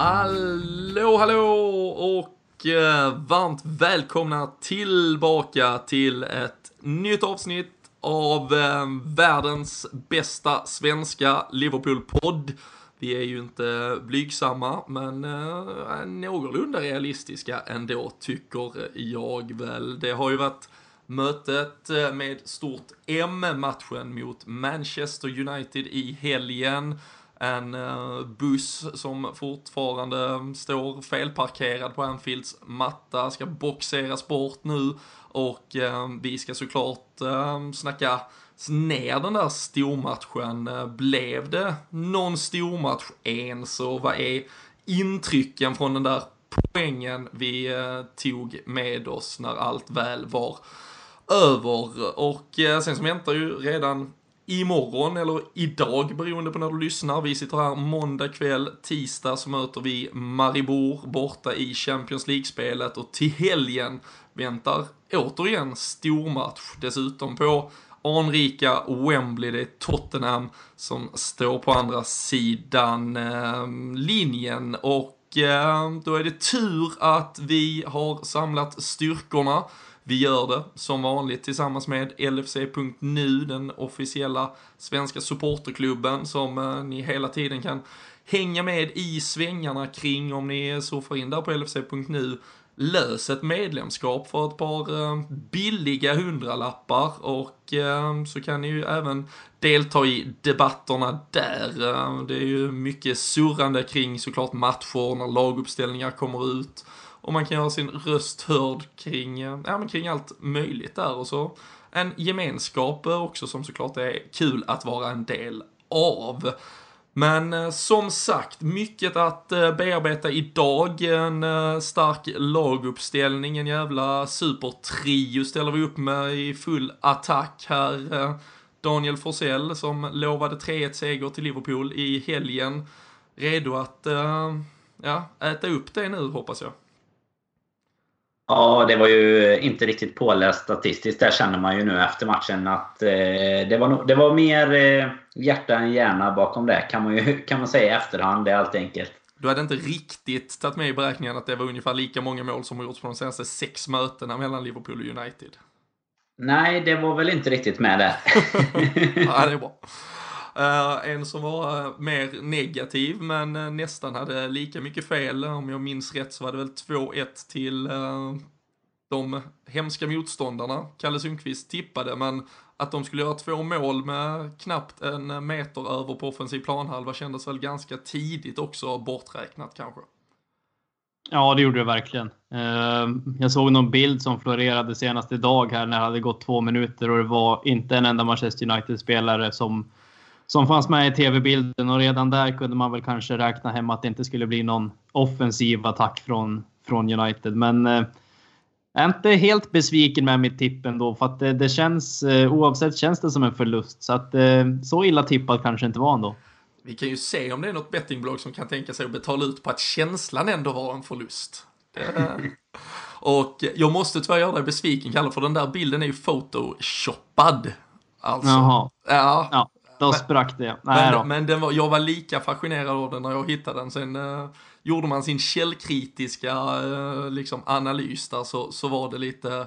Hallå, hallå och eh, varmt välkomna tillbaka till ett nytt avsnitt av eh, världens bästa svenska Liverpool-podd. Vi är ju inte blygsamma, men eh, någorlunda realistiska ändå, tycker jag väl. Det har ju varit mötet eh, med stort M, matchen mot Manchester United i helgen. En eh, buss som fortfarande står felparkerad på Anfields matta, ska boxeras bort nu och eh, vi ska såklart eh, snacka ner den där stormatchen. Blev det någon stormatch ens och vad är intrycken från den där poängen vi tog med oss när allt väl var över? Och sen så väntar ju redan imorgon eller idag beroende på när du lyssnar. Vi sitter här måndag kväll, tisdag så möter vi Maribor borta i Champions League-spelet och till helgen väntar återigen stormatch dessutom på anrika Wembley. Det är Tottenham som står på andra sidan eh, linjen och eh, då är det tur att vi har samlat styrkorna vi gör det som vanligt tillsammans med LFC.nu, den officiella svenska supporterklubben som eh, ni hela tiden kan hänga med i svängarna kring om ni surfar in där på LFC.nu. Lös ett medlemskap för ett par eh, billiga hundralappar och eh, så kan ni ju även delta i debatterna där. Det är ju mycket surrande kring såklart matcher när laguppställningar kommer ut och man kan göra sin röst hörd kring, eh, ja, men kring allt möjligt där och så en gemenskap också som såklart är kul att vara en del av. Men eh, som sagt, mycket att eh, bearbeta idag. En stark laguppställning, en jävla supertrio ställer vi upp med i full attack här. Daniel Forsell som lovade 3-1 seger till Liverpool i helgen. Redo att ja, äta upp det nu hoppas jag. Ja, det var ju inte riktigt påläst statistiskt. Där känner man ju nu efter matchen att eh, det, var, det var mer eh, hjärta än hjärna bakom det. Kan man ju kan man säga i efterhand. Det är allt enkelt. Du hade inte riktigt tagit med i beräkningen att det var ungefär lika många mål som har gjorts på de senaste sex mötena mellan Liverpool och United? Nej, det var väl inte riktigt med det. ja, det är bra. Uh, en som var eh, mer negativ men eh, nästan hade lika mycket fel. Om jag minns rätt så var det väl 2-1 till de hemska motståndarna. Kalle Sundqvist tippade men att de skulle göra två mål med knappt en meter över på offensiv planhalva kändes väl ganska tidigt också borträknat kanske. Ja, det gjorde det verkligen. Jag såg någon bild som florerade senast idag här när det hade gått två minuter och det var inte en enda Manchester United-spelare som som fanns med i tv-bilden och redan där kunde man väl kanske räkna hem att det inte skulle bli någon offensiv attack från, från United. Men eh, jag är inte helt besviken med mitt tipp ändå för att det, det känns eh, oavsett känns det som en förlust så att eh, så illa tippad kanske inte var ändå. Vi kan ju se om det är något bettingbolag som kan tänka sig att betala ut på att känslan ändå var en förlust. och jag måste tyvärr göra dig besviken Kalle, för den där bilden är ju photoshoppad. Alltså. Jaha. Ja. ja. Då sprack det. Nej men, men den var, jag var lika fascinerad av den när jag hittade den. Sen uh, gjorde man sin källkritiska uh, liksom, analys där så, så var det lite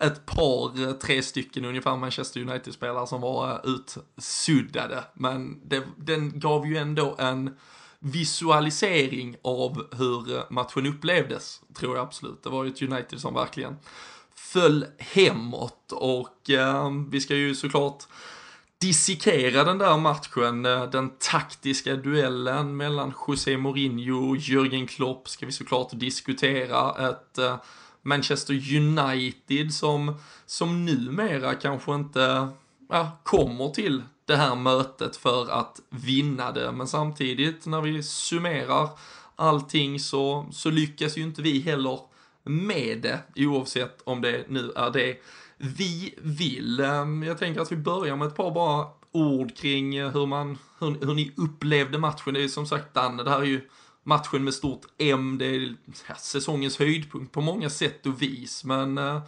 ett par, eh, tre stycken ungefär Manchester United-spelare som var utsuddade. Men det, den gav ju ändå en visualisering av hur matchen upplevdes, tror jag absolut. Det var ju ett United som verkligen föll hemåt och eh, vi ska ju såklart dissekera den där matchen, eh, den taktiska duellen mellan José Mourinho och Jürgen Klopp ska vi såklart diskutera. Ett eh, Manchester United som, som numera kanske inte ja, kommer till det här mötet för att vinna det. Men samtidigt när vi summerar allting så, så lyckas ju inte vi heller med det oavsett om det nu är det vi vill. Ehm, jag tänker att vi börjar med ett par bara ord kring eh, hur, man, hur, hur ni upplevde matchen. Det är som sagt Danne, det här är ju matchen med stort M, det är säsongens höjdpunkt på många sätt och vis. Men eh,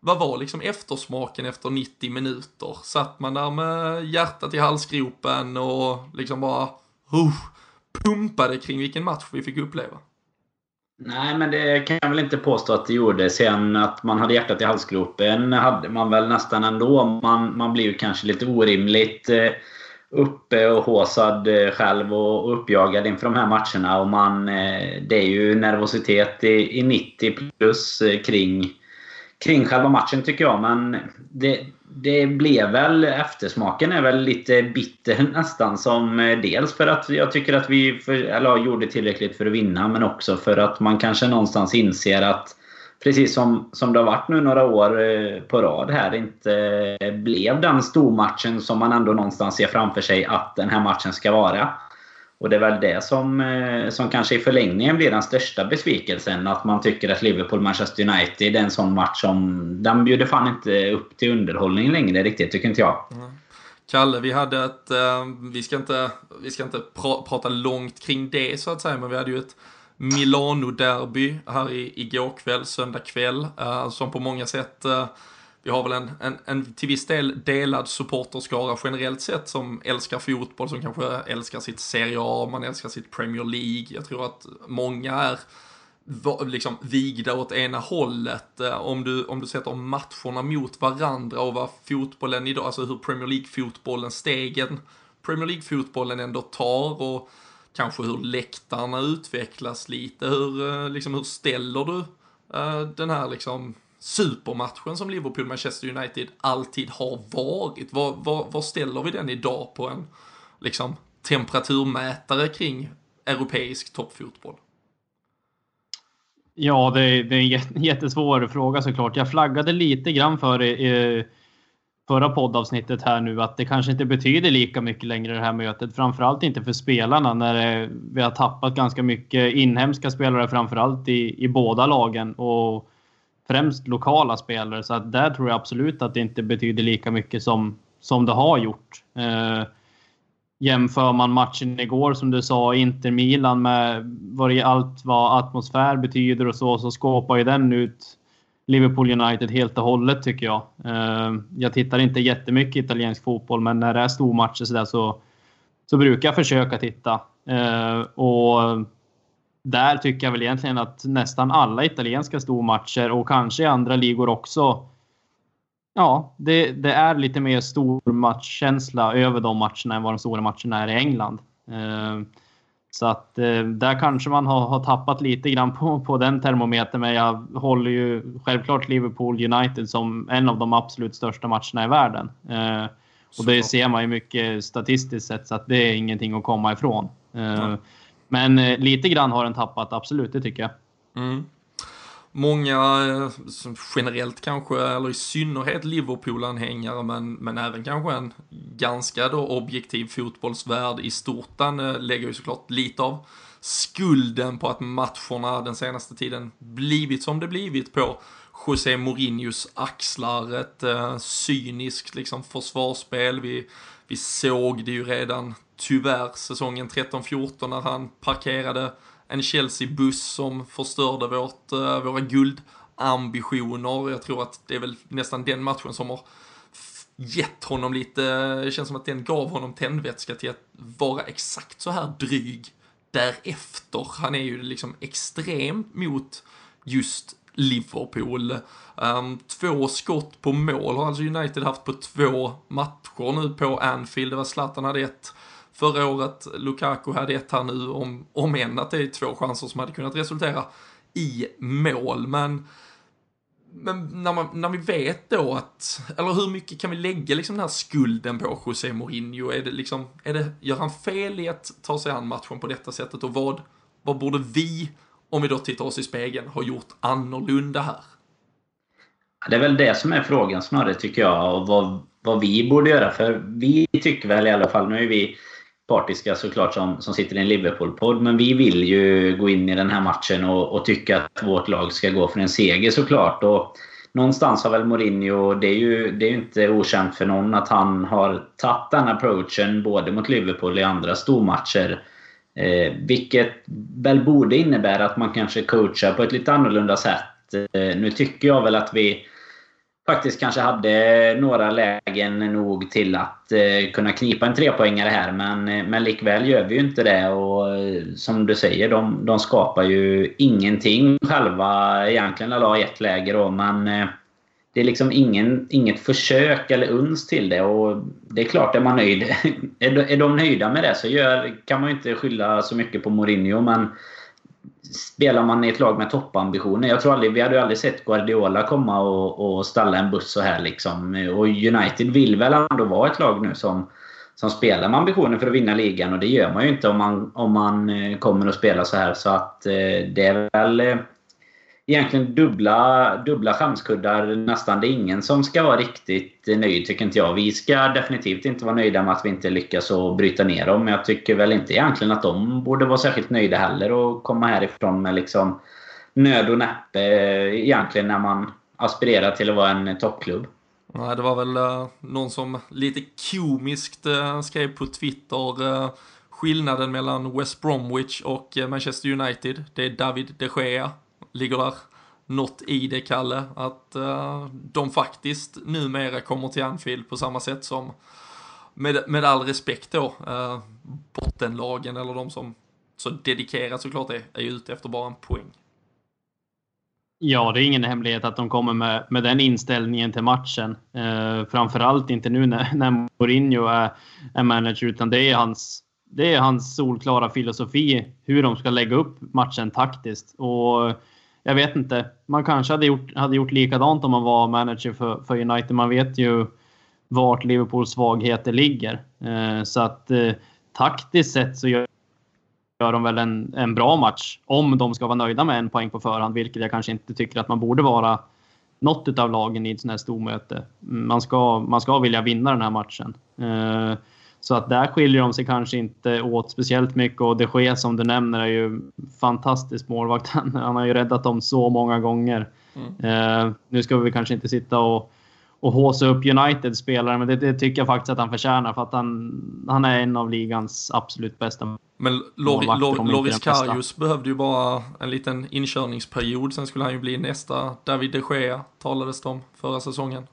vad var liksom eftersmaken efter 90 minuter? Satt man där med hjärtat i halsgropen och liksom bara uh, pumpade kring vilken match vi fick uppleva. Nej, men det kan jag väl inte påstå att det gjorde. Sen att man hade hjärtat i halsgropen hade man väl nästan ändå. Man, man blir ju kanske lite orimligt eh, uppe och håsad eh, själv och uppjagad inför de här matcherna. Och man, eh, det är ju nervositet i, i 90 plus kring, kring själva matchen tycker jag. Men det, det blev väl, eftersmaken är väl lite bitter nästan. Som eh, dels för att jag tycker att vi för, eller, gjorde tillräckligt för att vinna. Men också för att man kanske någonstans inser att precis som, som det har varit nu några år eh, på rad här, inte eh, blev den stormatchen som man ändå någonstans ser framför sig att den här matchen ska vara. Och det är väl det som, eh, som kanske i förlängningen blir den största besvikelsen. Att man tycker att Liverpool-Manchester United är en sån match som... Den bjuder fan inte upp till underhållning längre riktigt, tycker inte jag. Mm. Kalle, vi hade ett... Eh, vi ska inte, vi ska inte pra, prata långt kring det så att säga, men vi hade ju ett Milano-derby här i, igår kväll, söndag kväll, eh, som på många sätt vi har väl en, en, en till viss del delad supporterskara generellt sett som älskar fotboll, som kanske älskar sitt Serie A, man älskar sitt Premier League. Jag tror att många är liksom vigda åt ena hållet. Eh, om du, om du sätter matcherna mot varandra och vad fotbollen idag, alltså hur Premier League-fotbollen, stegen Premier League-fotbollen ändå tar och kanske hur läktarna utvecklas lite. Hur, eh, liksom, hur ställer du uh, den här liksom supermatchen som Liverpool-Manchester United alltid har varit? Vad, vad, vad ställer vi den idag på en liksom, temperaturmätare kring europeisk toppfotboll? Ja, det är, det är en jättesvår fråga såklart. Jag flaggade lite grann för det förra poddavsnittet här nu att det kanske inte betyder lika mycket längre det här mötet. Framförallt inte för spelarna när eh, vi har tappat ganska mycket inhemska spelare framförallt i, i båda lagen och främst lokala spelare. Så att där tror jag absolut att det inte betyder lika mycket som, som det har gjort. Eh, jämför man matchen igår som du sa, Inter-Milan med vad allt vad atmosfär betyder och så, så skåpar ju den ut Liverpool United helt och hållet tycker jag. Eh, jag tittar inte jättemycket italiensk fotboll, men när det är stormatcher så, där så, så brukar jag försöka titta. Eh, och där tycker jag väl egentligen att nästan alla italienska stormatcher och kanske i andra ligor också. Ja, det, det är lite mer stormatchkänsla över de matcherna än vad de stora matcherna är i England. Eh, så att eh, där kanske man har, har, tappat lite grann på, på den termometern. Men jag håller ju självklart Liverpool United som en av de absolut största matcherna i världen. Eh, och det ser man ju mycket statistiskt sett så att det är ingenting att komma ifrån. Eh, men eh, lite grann har den tappat, absolut, det tycker jag. Mm många, eh, generellt kanske, eller i synnerhet Liverpool-anhängare, men, men även kanske en ganska då objektiv fotbollsvärld i stort, den eh, lägger ju såklart lite av skulden på att matcherna den senaste tiden blivit som det blivit på José Mourinhos axlar. Ett eh, cyniskt liksom försvarsspel. Vi, vi såg det ju redan tyvärr säsongen 13-14 när han parkerade en Chelsea-buss som förstörde vårt, uh, våra guldambitioner. Jag tror att det är väl nästan den matchen som har gett honom lite, eh, det känns som att den gav honom tändvätska till att vara exakt så här dryg därefter. Han är ju liksom extremt mot just Liverpool. Um, två skott på mål har alltså United haft på två matcher nu på Anfield. Det var Zlatan hade ett förra året. Lukaku hade ett här nu, om, om än att det är två chanser som hade kunnat resultera i mål. Men, men när, man, när vi vet då att, eller hur mycket kan vi lägga liksom den här skulden på José Mourinho? Är det liksom, är det, gör han fel i att ta sig an matchen på detta sättet? Och vad, vad borde vi, om vi då tittar oss i spegeln, ha gjort annorlunda här? Det är väl det som är frågan snarare tycker jag. Och vad, vad vi borde göra. För vi tycker väl i alla fall, nu är vi partiska såklart som, som sitter i en Liverpool-podd. Men vi vill ju gå in i den här matchen och, och, tycka att vårt lag ska gå för en seger såklart. Och någonstans har väl Mourinho, det är ju, det är inte okänt för någon att han har tagit den approachen både mot Liverpool i andra stormatcher. Eh, vilket väl borde innebära att man kanske coachar på ett lite annorlunda sätt. Eh, nu tycker jag väl att vi faktiskt kanske hade några lägen nog till att eh, kunna knipa en trepoängare här. Men, eh, men likväl gör vi ju inte det. Och eh, som du säger, de, de skapar ju ingenting själva egentligen. Eller i ett läge då. Men det är liksom ingen, inget försök eller uns till det. Och det är klart, är man nöjd. är, de, är de nöjda med det så gör, kan man ju inte skylla så mycket på Mourinho. Men spelar man i ett lag med toppambitioner. Jag tror aldrig, vi hade ju aldrig sett Guardiola komma och, och ställa en buss så här liksom. Och United vill väl ändå vara ett lag nu som, som spelar med ambitioner för att vinna ligan. Och det gör man ju inte om man, om man eh, kommer att spela så här. Så att eh, det är väl eh, egentligen dubbla, dubbla skämskuddar nästan. Det är ingen som ska vara riktigt nöjd tycker inte jag. Vi ska definitivt inte vara nöjda med att vi inte lyckas att bryta ner dem. Men jag tycker väl inte egentligen att de borde vara särskilt nöjda heller och komma härifrån med liksom nöd och näppe eh, egentligen när man aspirerar till att vara en toppklubb. Nej, det var väl eh, någon som lite komiskt eh, skrev på Twitter skillnaden mellan West Bromwich och Manchester United. Det är David de Gea ligger där något i det, Kalle, att uh, de faktiskt numera kommer till Anfield på samma sätt som, med, med all respekt då, uh, bottenlagen eller de som så dedikerat såklart är, är ute efter bara en poäng. Ja, det är ingen hemlighet att de kommer med, med den inställningen till matchen. Uh, framförallt inte nu när, när Mourinho är, är manager, utan det är hans det är hans solklara filosofi hur de ska lägga upp matchen taktiskt. Och jag vet inte. Man kanske hade gjort, hade gjort likadant om man var manager för, för United. Man vet ju vart Liverpools svagheter ligger. Eh, så att eh, taktiskt sett så gör, gör de väl en, en bra match. Om de ska vara nöjda med en poäng på förhand, vilket jag kanske inte tycker att man borde vara något av lagen i ett sånt här stormöte. Mm, man ska, man ska vilja vinna den här matchen. Eh, så att där skiljer de sig kanske inte åt speciellt mycket och de Gea som du nämner är ju fantastisk målvakt. Han har ju räddat dem så många gånger. Mm. Uh, nu ska vi kanske inte sitta och, och håsa upp Uniteds spelare, men det, det, tycker jag faktiskt att han förtjänar för att han, han är en av ligans absolut bästa Men Lor Lor Loris Karius behövde ju bara en liten inkörningsperiod, sen skulle han ju bli nästa David de Gea, talades det om förra säsongen.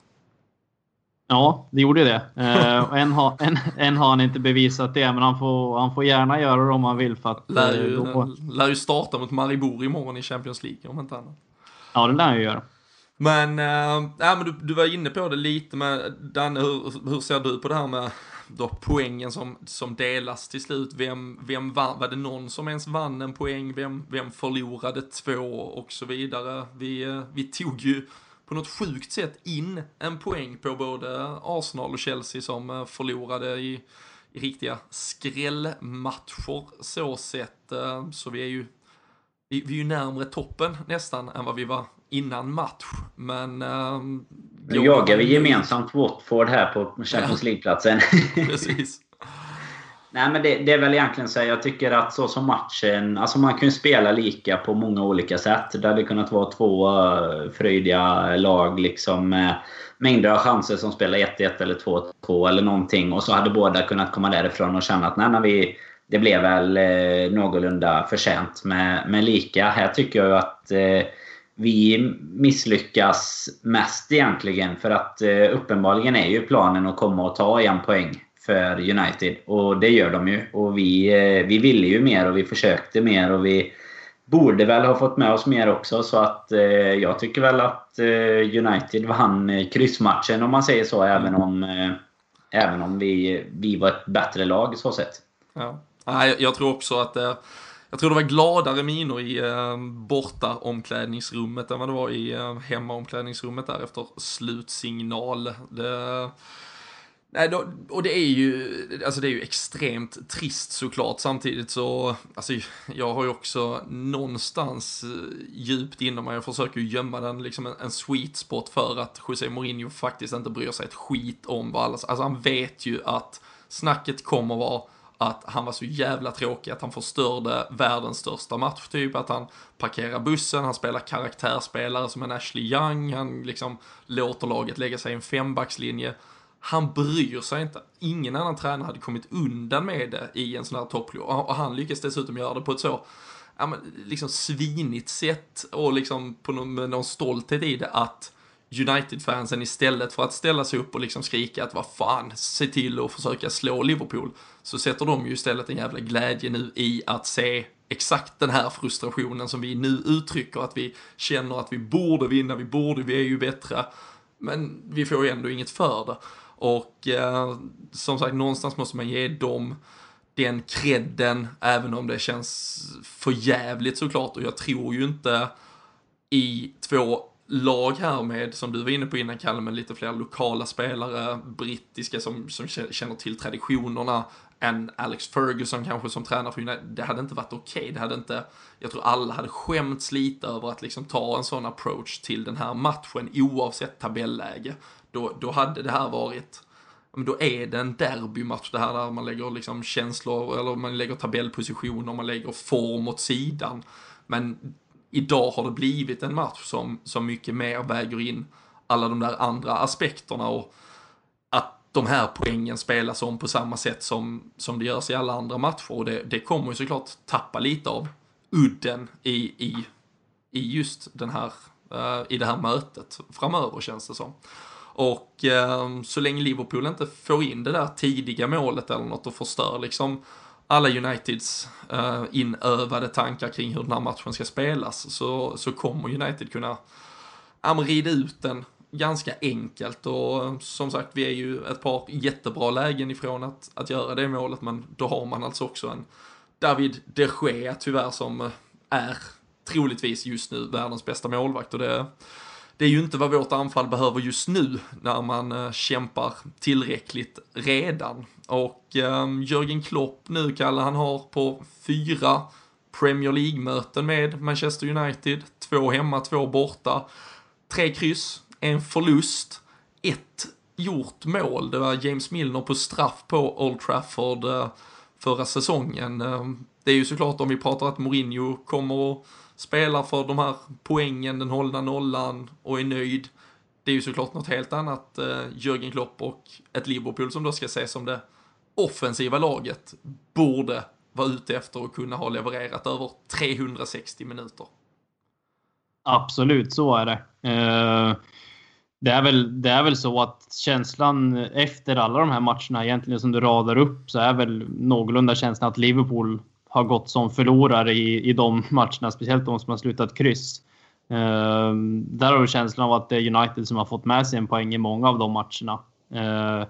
Ja, det gjorde det. Eh, en, har, en, en har han inte bevisat det, men han får, han får gärna göra det om han vill. För att, lär, ju, då... lär ju starta mot Maribor imorgon i Champions League, om inte annat. Ja, det lär han ju göra. Men, äh, men du, du var inne på det lite med, Danne, hur, hur ser du på det här med då poängen som, som delas till slut? Vem, vem vann, var det någon som ens vann en poäng? Vem, vem förlorade två och så vidare? Vi, eh, vi tog ju på något sjukt sätt in en poäng på både Arsenal och Chelsea som eh, förlorade i, i riktiga skrällmatcher så sett. Eh, så vi är ju vi, vi är ju närmre toppen nästan än vad vi var innan match. Men... Äh, nu jagar vi gemensamt Watford här på Champions League-platsen. Precis. Nej men det, det, är väl egentligen så jag tycker att så som matchen... Alltså man kan ju spela lika på många olika sätt. Det hade kunnat vara två uh, fröjdiga lag liksom med mängder av chanser som spelar 1-1 eller 2-2 eller någonting. Och så hade båda kunnat komma därifrån och känna att nej men vi... Det blev väl eh, någorlunda förtjänt med, med lika. Här tycker jag ju att eh, vi misslyckas mest egentligen. För att eh, uppenbarligen är ju planen att komma och ta en poäng för United. Och det gör de ju. Och vi, eh, vi ville ju mer och vi försökte mer och vi borde väl ha fått med oss mer också. Så att eh, jag tycker väl att eh, United vann eh, kryssmatchen om man säger så. Även om, eh, även om vi, vi var ett bättre lag så sett. Ja. Jag, jag tror också att eh, jag tror det var gladare miner i eh, borta omklädningsrummet än vad det var i eh, hemma omklädningsrummet där efter slutsignal. Det, Nej, då, och det är ju, alltså det är ju extremt trist såklart. Samtidigt så, alltså jag har ju också någonstans eh, djupt inom mig, jag försöker ju gömma den, liksom en, en sweet spot för att José Mourinho faktiskt inte bryr sig ett skit om vad alla, alltså han vet ju att snacket kommer vara att han var så jävla tråkig, att han förstörde världens största match typ, att han parkerar bussen, han spelar karaktärsspelare som en Ashley Young, han liksom låter laget lägga sig i en fembackslinje han bryr sig inte. Ingen annan tränare hade kommit undan med det i en sån här toppklubb. Och han lyckas dessutom göra det på ett så ja, men, liksom svinigt sätt och liksom på någon, med någon stolthet i det att United-fansen istället för att ställa sig upp och liksom skrika att vad fan, se till att försöka slå Liverpool, så sätter de ju istället en jävla glädje nu i att se exakt den här frustrationen som vi nu uttrycker, att vi känner att vi borde vinna, vi borde, vi är ju bättre, men vi får ju ändå inget för det. Och eh, som sagt, någonstans måste man ge dem den credden, även om det känns för jävligt såklart. Och jag tror ju inte i två lag här med, som du var inne på innan Kalle, med lite fler lokala spelare, brittiska som, som känner till traditionerna, än Alex Ferguson kanske som tränar för United. Det hade inte varit okej. Okay. Det hade inte, jag tror alla hade skämts lite över att liksom ta en sån approach till den här matchen oavsett tabelläge. Då, då hade det här varit men då är det en derbymatch det här där man lägger liksom känslor, eller man lägger tabellpositioner, man lägger form åt sidan. Men idag har det blivit en match som, som mycket mer väger in alla de där andra aspekterna och att de här poängen spelas om på samma sätt som, som det görs i alla andra matcher och det, det kommer ju såklart tappa lite av udden i, i, i just den här, uh, i det här mötet framöver känns det som. Och eh, så länge Liverpool inte får in det där tidiga målet eller något och förstör liksom alla Uniteds eh, inövade tankar kring hur den här matchen ska spelas så, så kommer United kunna ja, rida ut den ganska enkelt. Och ehm, som sagt vi är ju ett par jättebra lägen ifrån att, att göra det målet men då har man alltså också en David de Gea tyvärr som eh, är troligtvis just nu världens bästa målvakt. Och det det är ju inte vad vårt anfall behöver just nu när man eh, kämpar tillräckligt redan. Och ehm, Jörgen Klopp nu, Kalle, han har på fyra Premier League-möten med Manchester United, två hemma, två borta, tre kryss, en förlust, ett gjort mål. Det var James Milner på straff på Old Trafford eh, förra säsongen. Ehm, det är ju såklart om vi pratar att Mourinho kommer att spelar för de här poängen, den hållna nollan och är nöjd. Det är ju såklart något helt annat, eh, Jörgen Klopp och ett Liverpool som då ska ses som det offensiva laget borde vara ute efter att kunna ha levererat över 360 minuter. Absolut, så är det. Eh, det är, väl, det är väl så att känslan efter alla de här matcherna egentligen som du radar upp så är väl någorlunda känslan att Liverpool har gått som förlorare i, i de matcherna, speciellt de som har slutat kryss. Uh, där har du känslan av att det är United som har fått med sig en poäng i många av de matcherna. Uh,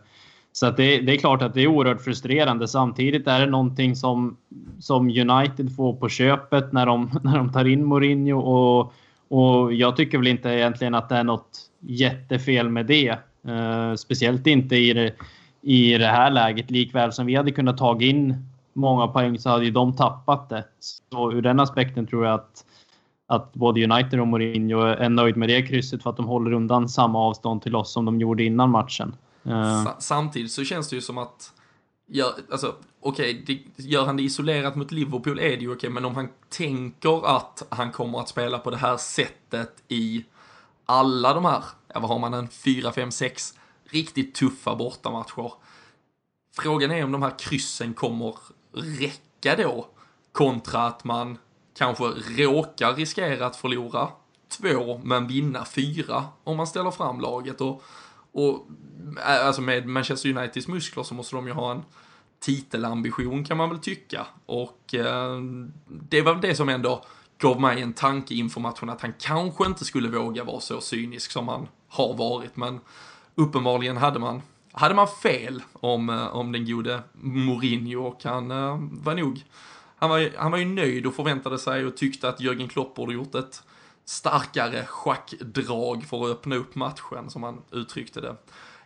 så att det, det, är klart att det är oerhört frustrerande. Samtidigt är det någonting som, som United får på köpet när de, när de tar in Mourinho. Och, och jag tycker väl inte egentligen att det är något jättefel med det. Uh, speciellt inte i det, i det här läget. Likväl som vi hade kunnat ta in många poäng så hade ju de tappat det. Så ur den aspekten tror jag att, att både United och Mourinho är nöjd med det krysset för att de håller undan samma avstånd till oss som de gjorde innan matchen. Eh. Samtidigt så känns det ju som att Gör, alltså, okej, okay, gör han det isolerat mot Liverpool är det ju okej, okay, men om han tänker att han kommer att spela på det här sättet i alla de här, ja vad har man, en 4, 5, 6 riktigt tuffa bortamatcher. Frågan är om de här kryssen kommer räcka då kontra att man kanske råkar riskera att förlora två men vinna fyra om man ställer fram laget. Och, och eh, alltså med Manchester Uniteds muskler så måste de ju ha en titelambition kan man väl tycka. Och eh, det var det som ändå gav mig en tanke inför matchen att han kanske inte skulle våga vara så cynisk som han har varit. Men uppenbarligen hade man hade man fel om, eh, om den gode Mourinho och han uh, var nog, han var, han var ju nöjd och förväntade sig och tyckte att Jörgen Klopp borde gjort ett starkare schackdrag för att öppna upp matchen som han uttryckte det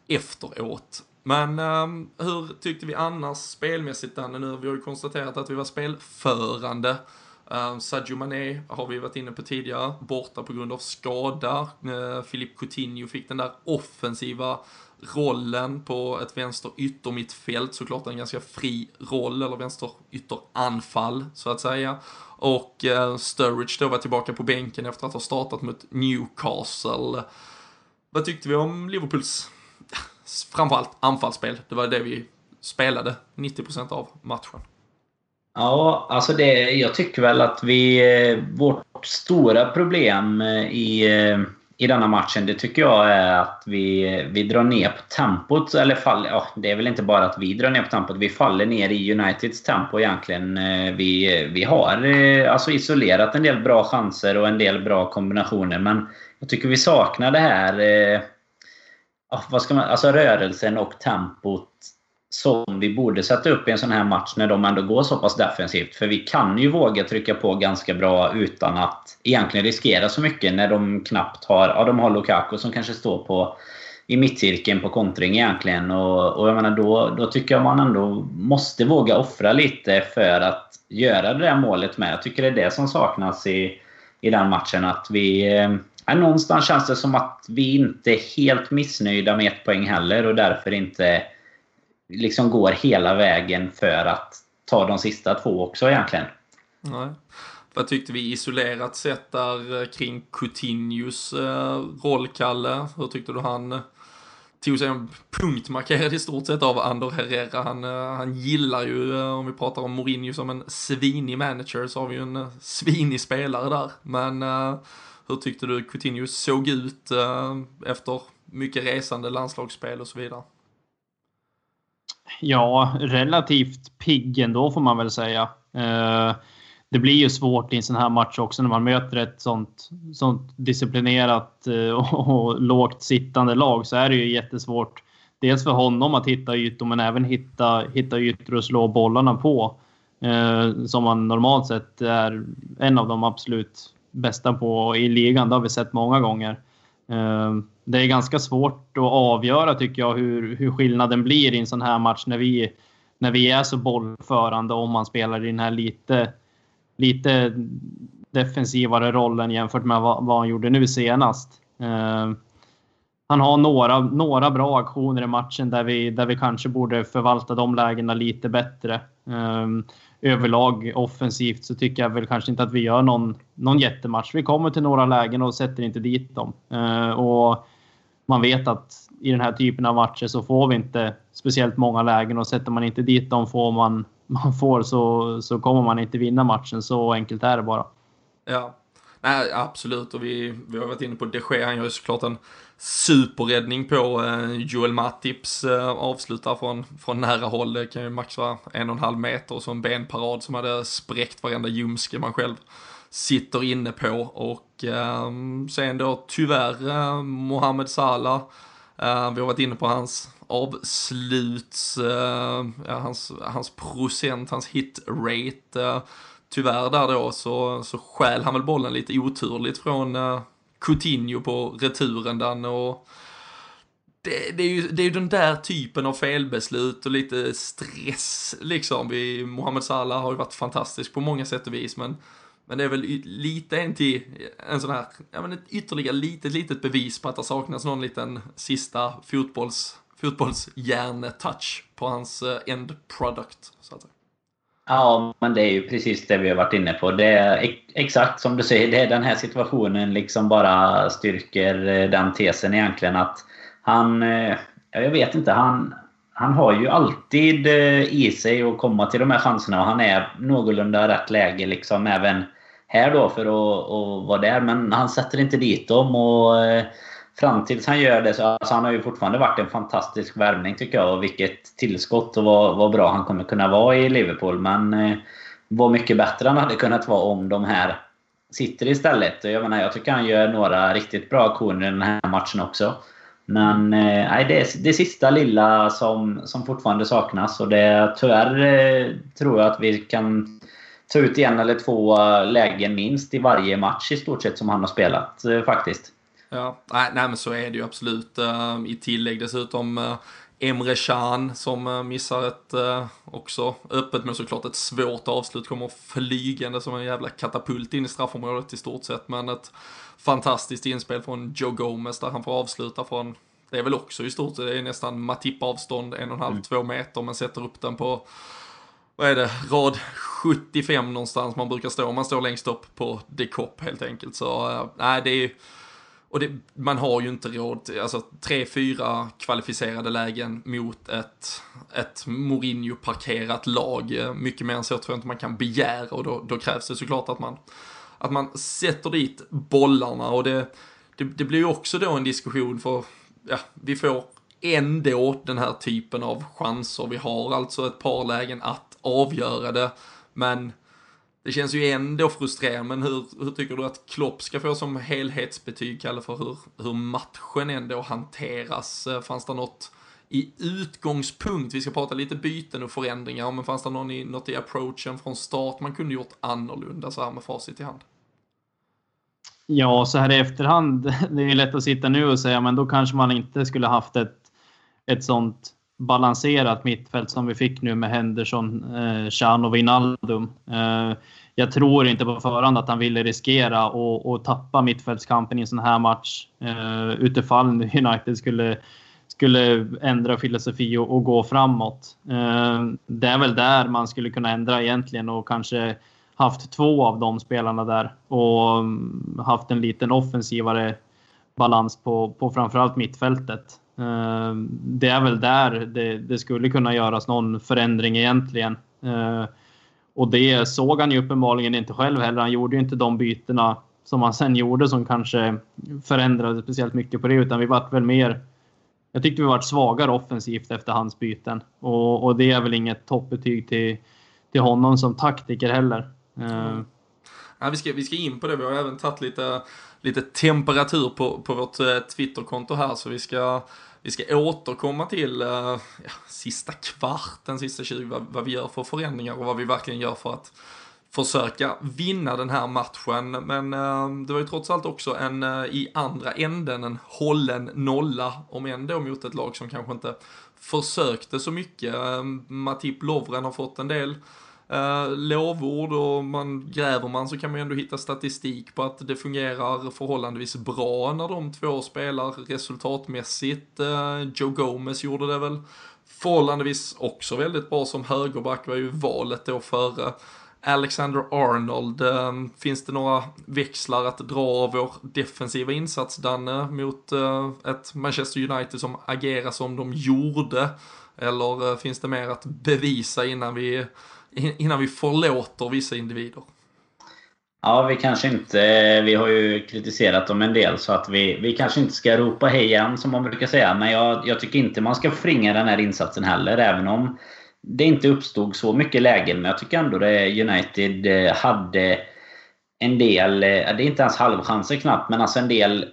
efteråt. Men um, hur tyckte vi annars spelmässigt Danne nu? Vi har ju konstaterat att vi var spelförande. Um, Sadio Mané har vi varit inne på tidigare, borta på grund av skada. Uh, Philippe Coutinho fick den där offensiva rollen på ett vänster yttermittfält, såklart en ganska fri roll, eller vänster ytteranfall så att säga. Och eh, Sturridge då var tillbaka på bänken efter att ha startat mot Newcastle. Vad tyckte vi om Liverpools, framförallt anfallsspel? Det var det vi spelade 90% av matchen. Ja, alltså det, jag tycker väl att vi, eh, vårt stora problem eh, i, eh, i denna matchen, det tycker jag är att vi, vi drar ner på tempot. Eller fall, ja, det är väl inte bara att vi drar ner på tempot. Vi faller ner i Uniteds tempo egentligen. Eh, vi, vi har eh, alltså isolerat en del bra chanser och en del bra kombinationer. Men jag tycker vi saknar det här... Eh, vad ska man, alltså rörelsen och tempot som vi borde sätta upp i en sån här match när de ändå går så pass defensivt. För vi kan ju våga trycka på ganska bra utan att egentligen riskera så mycket när de knappt har... Ja, de har Lukaku som kanske står på i mittcirkeln på kontring egentligen. Och, och jag menar då, då tycker jag man ändå måste våga offra lite för att göra det där målet med. Jag tycker det är det som saknas i, i den matchen. Att vi... Eh, någonstans känns det som att vi inte är helt missnöjda med ett poäng heller och därför inte liksom går hela vägen för att ta de sista två också egentligen. Nej. Vad tyckte vi isolerat sett där eh, kring Coutinhos eh, roll, Kalle? Hur tyckte du han eh, tog sig en punktmarkerad i stort sett av Ander Herrera. Han, han gillar ju, om vi pratar om Mourinho som en svinig manager, så har vi ju en svinig spelare där. Men hur tyckte du Coutinho såg ut efter mycket resande landslagsspel och så vidare? Ja, relativt pigg ändå får man väl säga. Eh, det blir ju svårt i en sån här match också när man möter ett sånt, sånt disciplinerat eh, och lågt sittande lag så är det ju jättesvårt. Dels för honom att hitta ytor men även hitta, hitta ytor att slå bollarna på. Eh, som man normalt sett är en av de absolut bästa på i ligan. Det har vi sett många gånger. Det är ganska svårt att avgöra tycker jag hur, hur skillnaden blir i en sån här match när vi, när vi är så bollförande om man spelar i den här lite, lite defensivare rollen jämfört med vad, vad han gjorde nu senast. Ehm, han har några, några bra aktioner i matchen där vi, där vi kanske borde förvalta de lägena lite bättre. Um, överlag offensivt så tycker jag väl kanske inte att vi gör någon, någon jättematch. Vi kommer till några lägen och sätter inte dit dem. Uh, och man vet att i den här typen av matcher så får vi inte speciellt många lägen och sätter man inte dit dem får man, man får så, så kommer man inte vinna matchen. Så enkelt är det bara. Ja, Nej, absolut. Och vi, vi har varit inne på de Gea. Han gör ju såklart en superräddning på eh, Joel Matips eh, avslutar från, från nära håll. Det kan ju max vara en och en halv meter och så en benparad som hade spräckt varenda ljumske man själv sitter inne på. Och eh, sen då tyvärr eh, Mohamed Salah. eh, vi har varit inne på hans avsluts, eh, ja, hans, hans procent, hans hit rate. Eh, tyvärr där då så, så skäl han väl bollen lite oturligt från eh, Coutinho på returen den och det, det, är ju, det är ju den där typen av felbeslut och lite stress liksom. Vi, Mohamed Salah har ju varit fantastisk på många sätt och vis men, men det är väl lite en till, en sån här, ja men ett ytterligare litet, litet bevis på att det saknas någon liten sista fotbolls, fotbollshjärne-touch på hans eh, end product, så att säga. Ja, men det är ju precis det vi har varit inne på. Det är exakt som du säger, det är den här situationen liksom bara styrker eh, den tesen egentligen att han... Eh, jag vet inte, han, han har ju alltid eh, i sig att komma till de här chanserna och han är någorlunda rätt läge liksom även här då för att, att vara där. Men han sätter inte dit dem och eh, fram tills han gör det så alltså han har ju fortfarande varit en fantastisk värvning tycker jag. Och vilket tillskott och vad, vad bra han kommer kunna vara i Liverpool. Men eh, vad mycket bättre han hade kunnat vara om de här sitter istället. Jag menar, jag tycker han gör några riktigt bra aktioner i den här matchen också. Men eh, det är det sista lilla som, som fortfarande saknas. Och det, tyvärr eh, tror jag att vi kan ta ut en eller två eh, lägen minst i varje match i stort sett som han har spelat eh, faktiskt. Ja, nej, nej men så är det ju absolut. Uh, I tillägg dessutom uh, Emre Can som uh, missar ett uh, också öppet men såklart ett svårt avslut. Kommer flygande som en jävla katapult in i straffområdet i stort sett. Men ett fantastiskt inspel från Joe Gomez där han får avsluta från det är väl också i stort det är nästan Matip-avstånd, en och en halv, mm. två meter, men sätter upp den på vad är det, rad 75 någonstans man brukar stå, man står längst upp på dekop helt enkelt. Så nej, det är och det, man har ju inte råd, alltså tre, fyra kvalificerade lägen mot ett, ett Mourinho-parkerat lag. Mycket mer än så tror jag inte man kan begära och då, då krävs det såklart att man, att man sätter dit bollarna och det, det, det blir ju också då en diskussion för, ja, vi får ändå den här typen av chanser. Vi har alltså ett par lägen att avgöra det, men det känns ju ändå frustrerande, men hur, hur tycker du att Klopp ska få som helhetsbetyg, Kalle, för hur, hur matchen ändå hanteras? Fanns det något i utgångspunkt, vi ska prata lite byten och förändringar, men fanns det någon i, något i approachen från start man kunde gjort annorlunda så här med facit i hand? Ja, så här i efterhand, det är lätt att sitta nu och säga, men då kanske man inte skulle haft ett, ett sånt balanserat mittfält som vi fick nu med Henderson, eh, Chan och Wijnaldum. Eh, jag tror inte på förhand att han ville riskera och, tappa mittfältskampen i en sån här match eh, utifall United skulle skulle ändra filosofi och, och gå framåt. Eh, det är väl där man skulle kunna ändra egentligen och kanske haft två av de spelarna där och mm, haft en liten offensivare balans på, på framförallt mittfältet. Ehm, det är väl där det, det, skulle kunna göras någon förändring egentligen. Ehm, och det såg han ju uppenbarligen inte själv heller. Han gjorde ju inte de bytena som han sen gjorde som kanske förändrade speciellt mycket på det, utan vi vart väl mer jag tyckte vi varit svagare offensivt efter hans byten. Och, och det är väl inget toppbetyg till, till honom som taktiker heller. Mm. Ja, vi, ska, vi ska in på det. Vi har även tagit lite, lite temperatur på, på vårt uh, Twitterkonto här. Så vi ska, vi ska återkomma till uh, ja, sista kvarten, sista 20, vad, vad vi gör för förändringar och vad vi verkligen gör för att försöka vinna den här matchen. Men eh, det var ju trots allt också en, eh, i andra änden, en hållen nolla, om ändå mot ett lag som kanske inte försökte så mycket. Eh, Matip Lovren har fått en del eh, lovord och man gräver man så kan man ju ändå hitta statistik på att det fungerar förhållandevis bra när de två spelar resultatmässigt. Eh, Joe Gomez gjorde det väl förhållandevis också väldigt bra som högerback var ju valet då före Alexander Arnold, eh, finns det några växlar att dra av vår defensiva insats, Danne, mot eh, ett Manchester United som agerar som de gjorde? Eller eh, finns det mer att bevisa innan vi, innan vi förlåter vissa individer? Ja, vi kanske inte... Vi har ju kritiserat dem en del så att vi, vi kanske inte ska ropa hej igen som man brukar säga. Men jag, jag tycker inte man ska förringa den här insatsen heller. Även om det inte uppstod så mycket lägen, men jag tycker ändå det United eh, hade en del, eh, det är inte ens halvchanser knappt, men alltså en del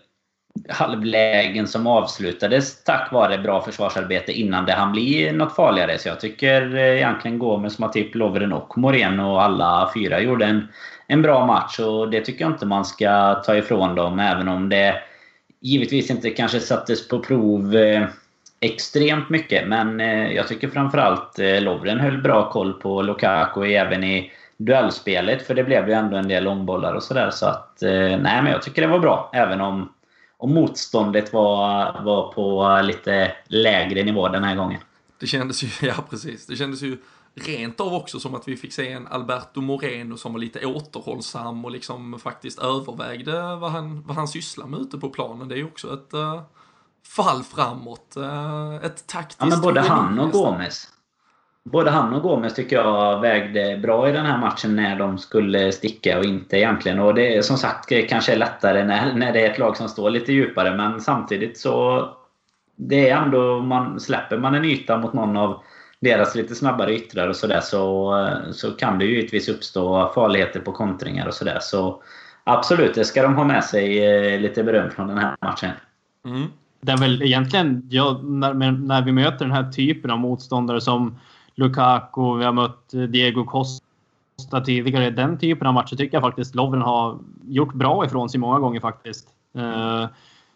halvlägen som avslutades tack vare bra försvarsarbete innan det hann bli något farligare. Så jag tycker eh, egentligen Gomes, Matip, Lovren och Moreno och alla fyra gjorde en, en bra match. Och det tycker jag inte man ska ta ifrån dem, även om det givetvis inte kanske sattes på prov eh, extremt mycket. Men eh, jag tycker framförallt Lovren höll bra koll på Lukaku även i duellspelet. För det blev ju ändå en del långbollar och sådär. Så att, nej men jag tycker det var bra. Även om, om motståndet var, var på lite lägre nivå den här gången. Det kändes ju, ja precis. Det kändes ju rent av också som att vi fick se en Alberto Moreno som var lite återhållsam och liksom faktiskt övervägde vad han, vad han sysslar med ute på planen. Det är ju också ett fall framåt. Eh, ett taktiskt... Ja, men både han och Gomes. Både han och Gomes tycker jag vägde bra i den här matchen när de skulle sticka och inte egentligen. Och det är som sagt kanske lättare när, när det är ett lag som står lite djupare. Men samtidigt så... Det är ändå... Man, släpper man en yta mot någon av deras lite snabbare yttrar och sådär så, så kan det ju givetvis uppstå farligheter på kontringar och sådär. Så absolut, det ska de ha med sig eh, lite beröm från den här matchen. Mm det är väl egentligen, ja, när, när vi möter den här typen av motståndare som Lukaku, vi har mött eh, Diego Costa tidigare. Den typen av matcher tycker jag faktiskt Lovren har gjort bra ifrån sig många gånger faktiskt. Eh,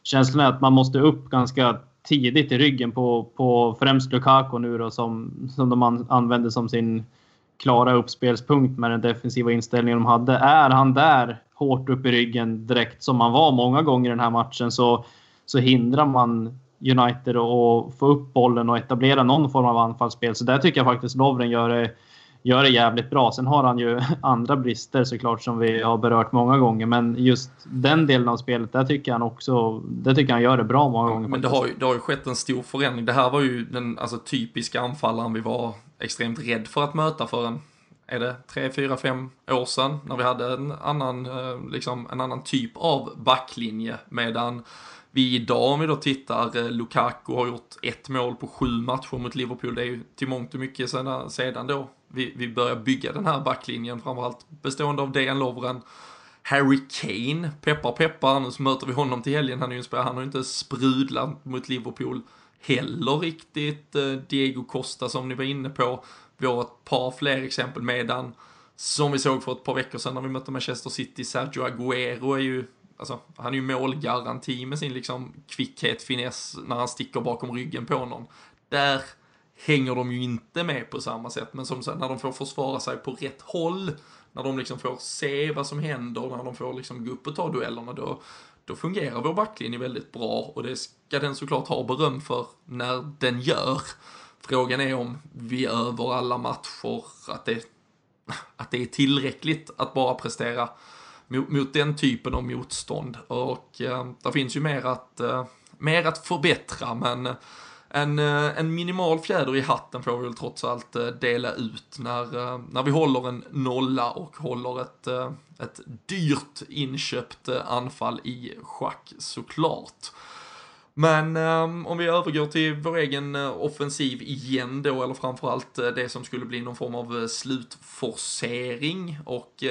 känslan är att man måste upp ganska tidigt i ryggen på, på främst Lukaku nu då som, som de an, använder som sin klara uppspelspunkt med den defensiva inställningen de hade. Är han där hårt upp i ryggen direkt som han var många gånger i den här matchen så så hindrar man United att få upp bollen och etablera någon form av anfallsspel. Så där tycker jag faktiskt Lovren gör det, gör det jävligt bra. Sen har han ju andra brister såklart som vi har berört många gånger. Men just den delen av spelet, där tycker han också, där tycker han gör det bra många gånger. Men det har, ju, det har ju skett en stor förändring. Det här var ju den alltså, typiska anfallaren vi var extremt rädd för att möta för en är det tre, fyra, fem år sedan när vi hade en annan, eh, liksom, en annan typ av backlinje medan vi idag, om vi då tittar, eh, Lukaku har gjort ett mål på sju matcher mot Liverpool. Det är ju till mångt och mycket sedan, eh, sedan då vi, vi börjar bygga den här backlinjen, framförallt bestående av Dejan Lovren, Harry Kane, peppar peppar, nu så möter vi honom till helgen, han är ju en spelare, han har ju inte sprudlat mot Liverpool heller riktigt. Eh, Diego Costa som ni var inne på, vi har ett par fler exempel medan, som vi såg för ett par veckor sedan när vi mötte Manchester City, Sergio Aguero är ju Alltså, han är ju målgaranti med sin liksom kvickhet, finess när han sticker bakom ryggen på någon. Där hänger de ju inte med på samma sätt, men som sagt, när de får försvara sig på rätt håll, när de liksom får se vad som händer, när de får liksom gå upp och ta duellerna, då, då fungerar vår backlinje väldigt bra och det ska den såklart ha beröm för när den gör. Frågan är om vi över alla matcher, att det, att det är tillräckligt att bara prestera mot, mot den typen av motstånd. Och eh, där finns ju mer att, eh, mer att förbättra, men eh, en, eh, en minimal fjäder i hatten får vi väl trots allt eh, dela ut när, när vi håller en nolla och håller ett, ett dyrt inköpt anfall i schack såklart. Men um, om vi övergår till vår egen eh, offensiv igen då, eller framförallt eh, det som skulle bli någon form av eh, slutforcering och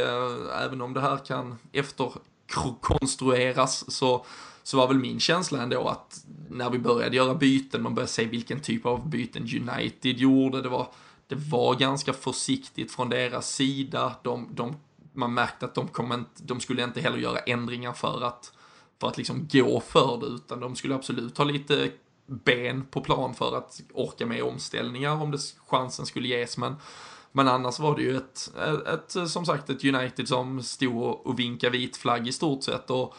även om det här kan efterkonstrueras så, så var väl min känsla ändå att när vi började göra byten, man började se vilken typ av byten United gjorde, det var, det var ganska försiktigt från deras sida, de, de, man märkte att de, kom de skulle inte heller göra ändringar för att för att liksom gå för det, utan de skulle absolut ha lite ben på plan för att orka med omställningar om det chansen skulle ges. Men, men annars var det ju ett, ett, ett som sagt, ett United som stod och vinkade vit flagg i stort sett. Och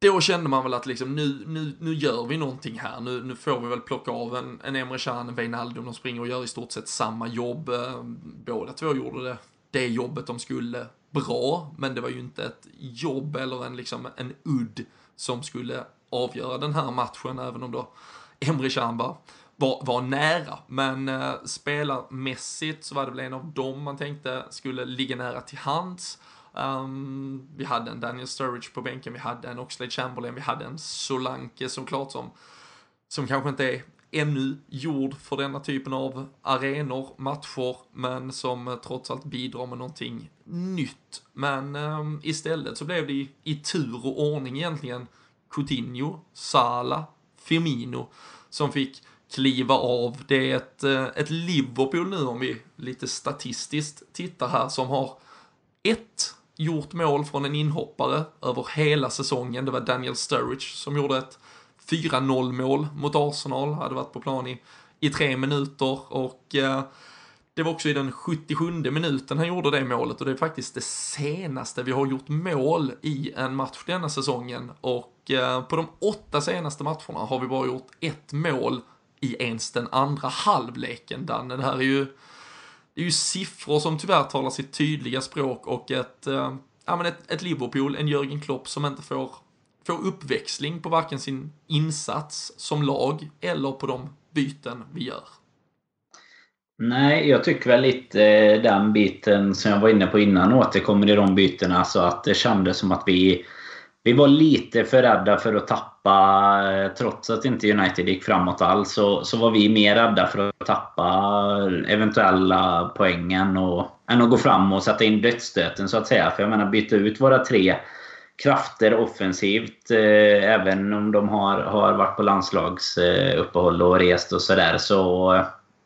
då kände man väl att liksom nu, nu, nu gör vi någonting här. Nu, nu får vi väl plocka av en, en Emre Can, en Wijnaldum. De springer och gör i stort sett samma jobb. Eh, båda två gjorde det, det jobbet de skulle bra, men det var ju inte ett jobb eller en, liksom, en udd som skulle avgöra den här matchen, även om då Emre Can var, var, nära. Men eh, spelarmässigt så var det väl en av dem man tänkte skulle ligga nära till hands. Um, vi hade en Daniel Sturridge på bänken, vi hade en Oxlade Chamberlain, vi hade en Solanke såklart som, som kanske inte är ännu gjord för denna typen av arenor, matcher, men som trots allt bidrar med någonting nytt. Men um, istället så blev det i, i tur och ordning egentligen Coutinho, Sala, Firmino som fick kliva av. Det är ett, eh, ett Liverpool nu om vi lite statistiskt tittar här som har ett gjort mål från en inhoppare över hela säsongen. Det var Daniel Sturridge som gjorde ett 4-0 mål mot Arsenal, hade varit på plan i, i tre minuter. Och eh, det var också i den 77 minuten han gjorde det målet. Och det är faktiskt det senaste vi har gjort mål i en match denna säsongen. Och eh, på de åtta senaste matcherna har vi bara gjort ett mål i ens den andra halvleken, Danne. Det här är ju, det är ju siffror som tyvärr talar sitt tydliga språk och ett, eh, ja, men ett, ett Liverpool, en Jörgen Klopp som inte får får uppväxling på varken sin insats som lag eller på de byten vi gör. Nej, jag tycker väl lite eh, den biten som jag var inne på innan återkommer i de bytena. Så att det kändes som att vi, vi var lite för rädda för att tappa. Eh, trots att inte United gick framåt alls så, så var vi mer rädda för att tappa eventuella poängen och, än att gå fram och sätta in dödsstöten så att säga. För jag menar byta ut våra tre krafter offensivt. Eh, även om de har, har varit på landslagsuppehåll och rest och sådär. Så,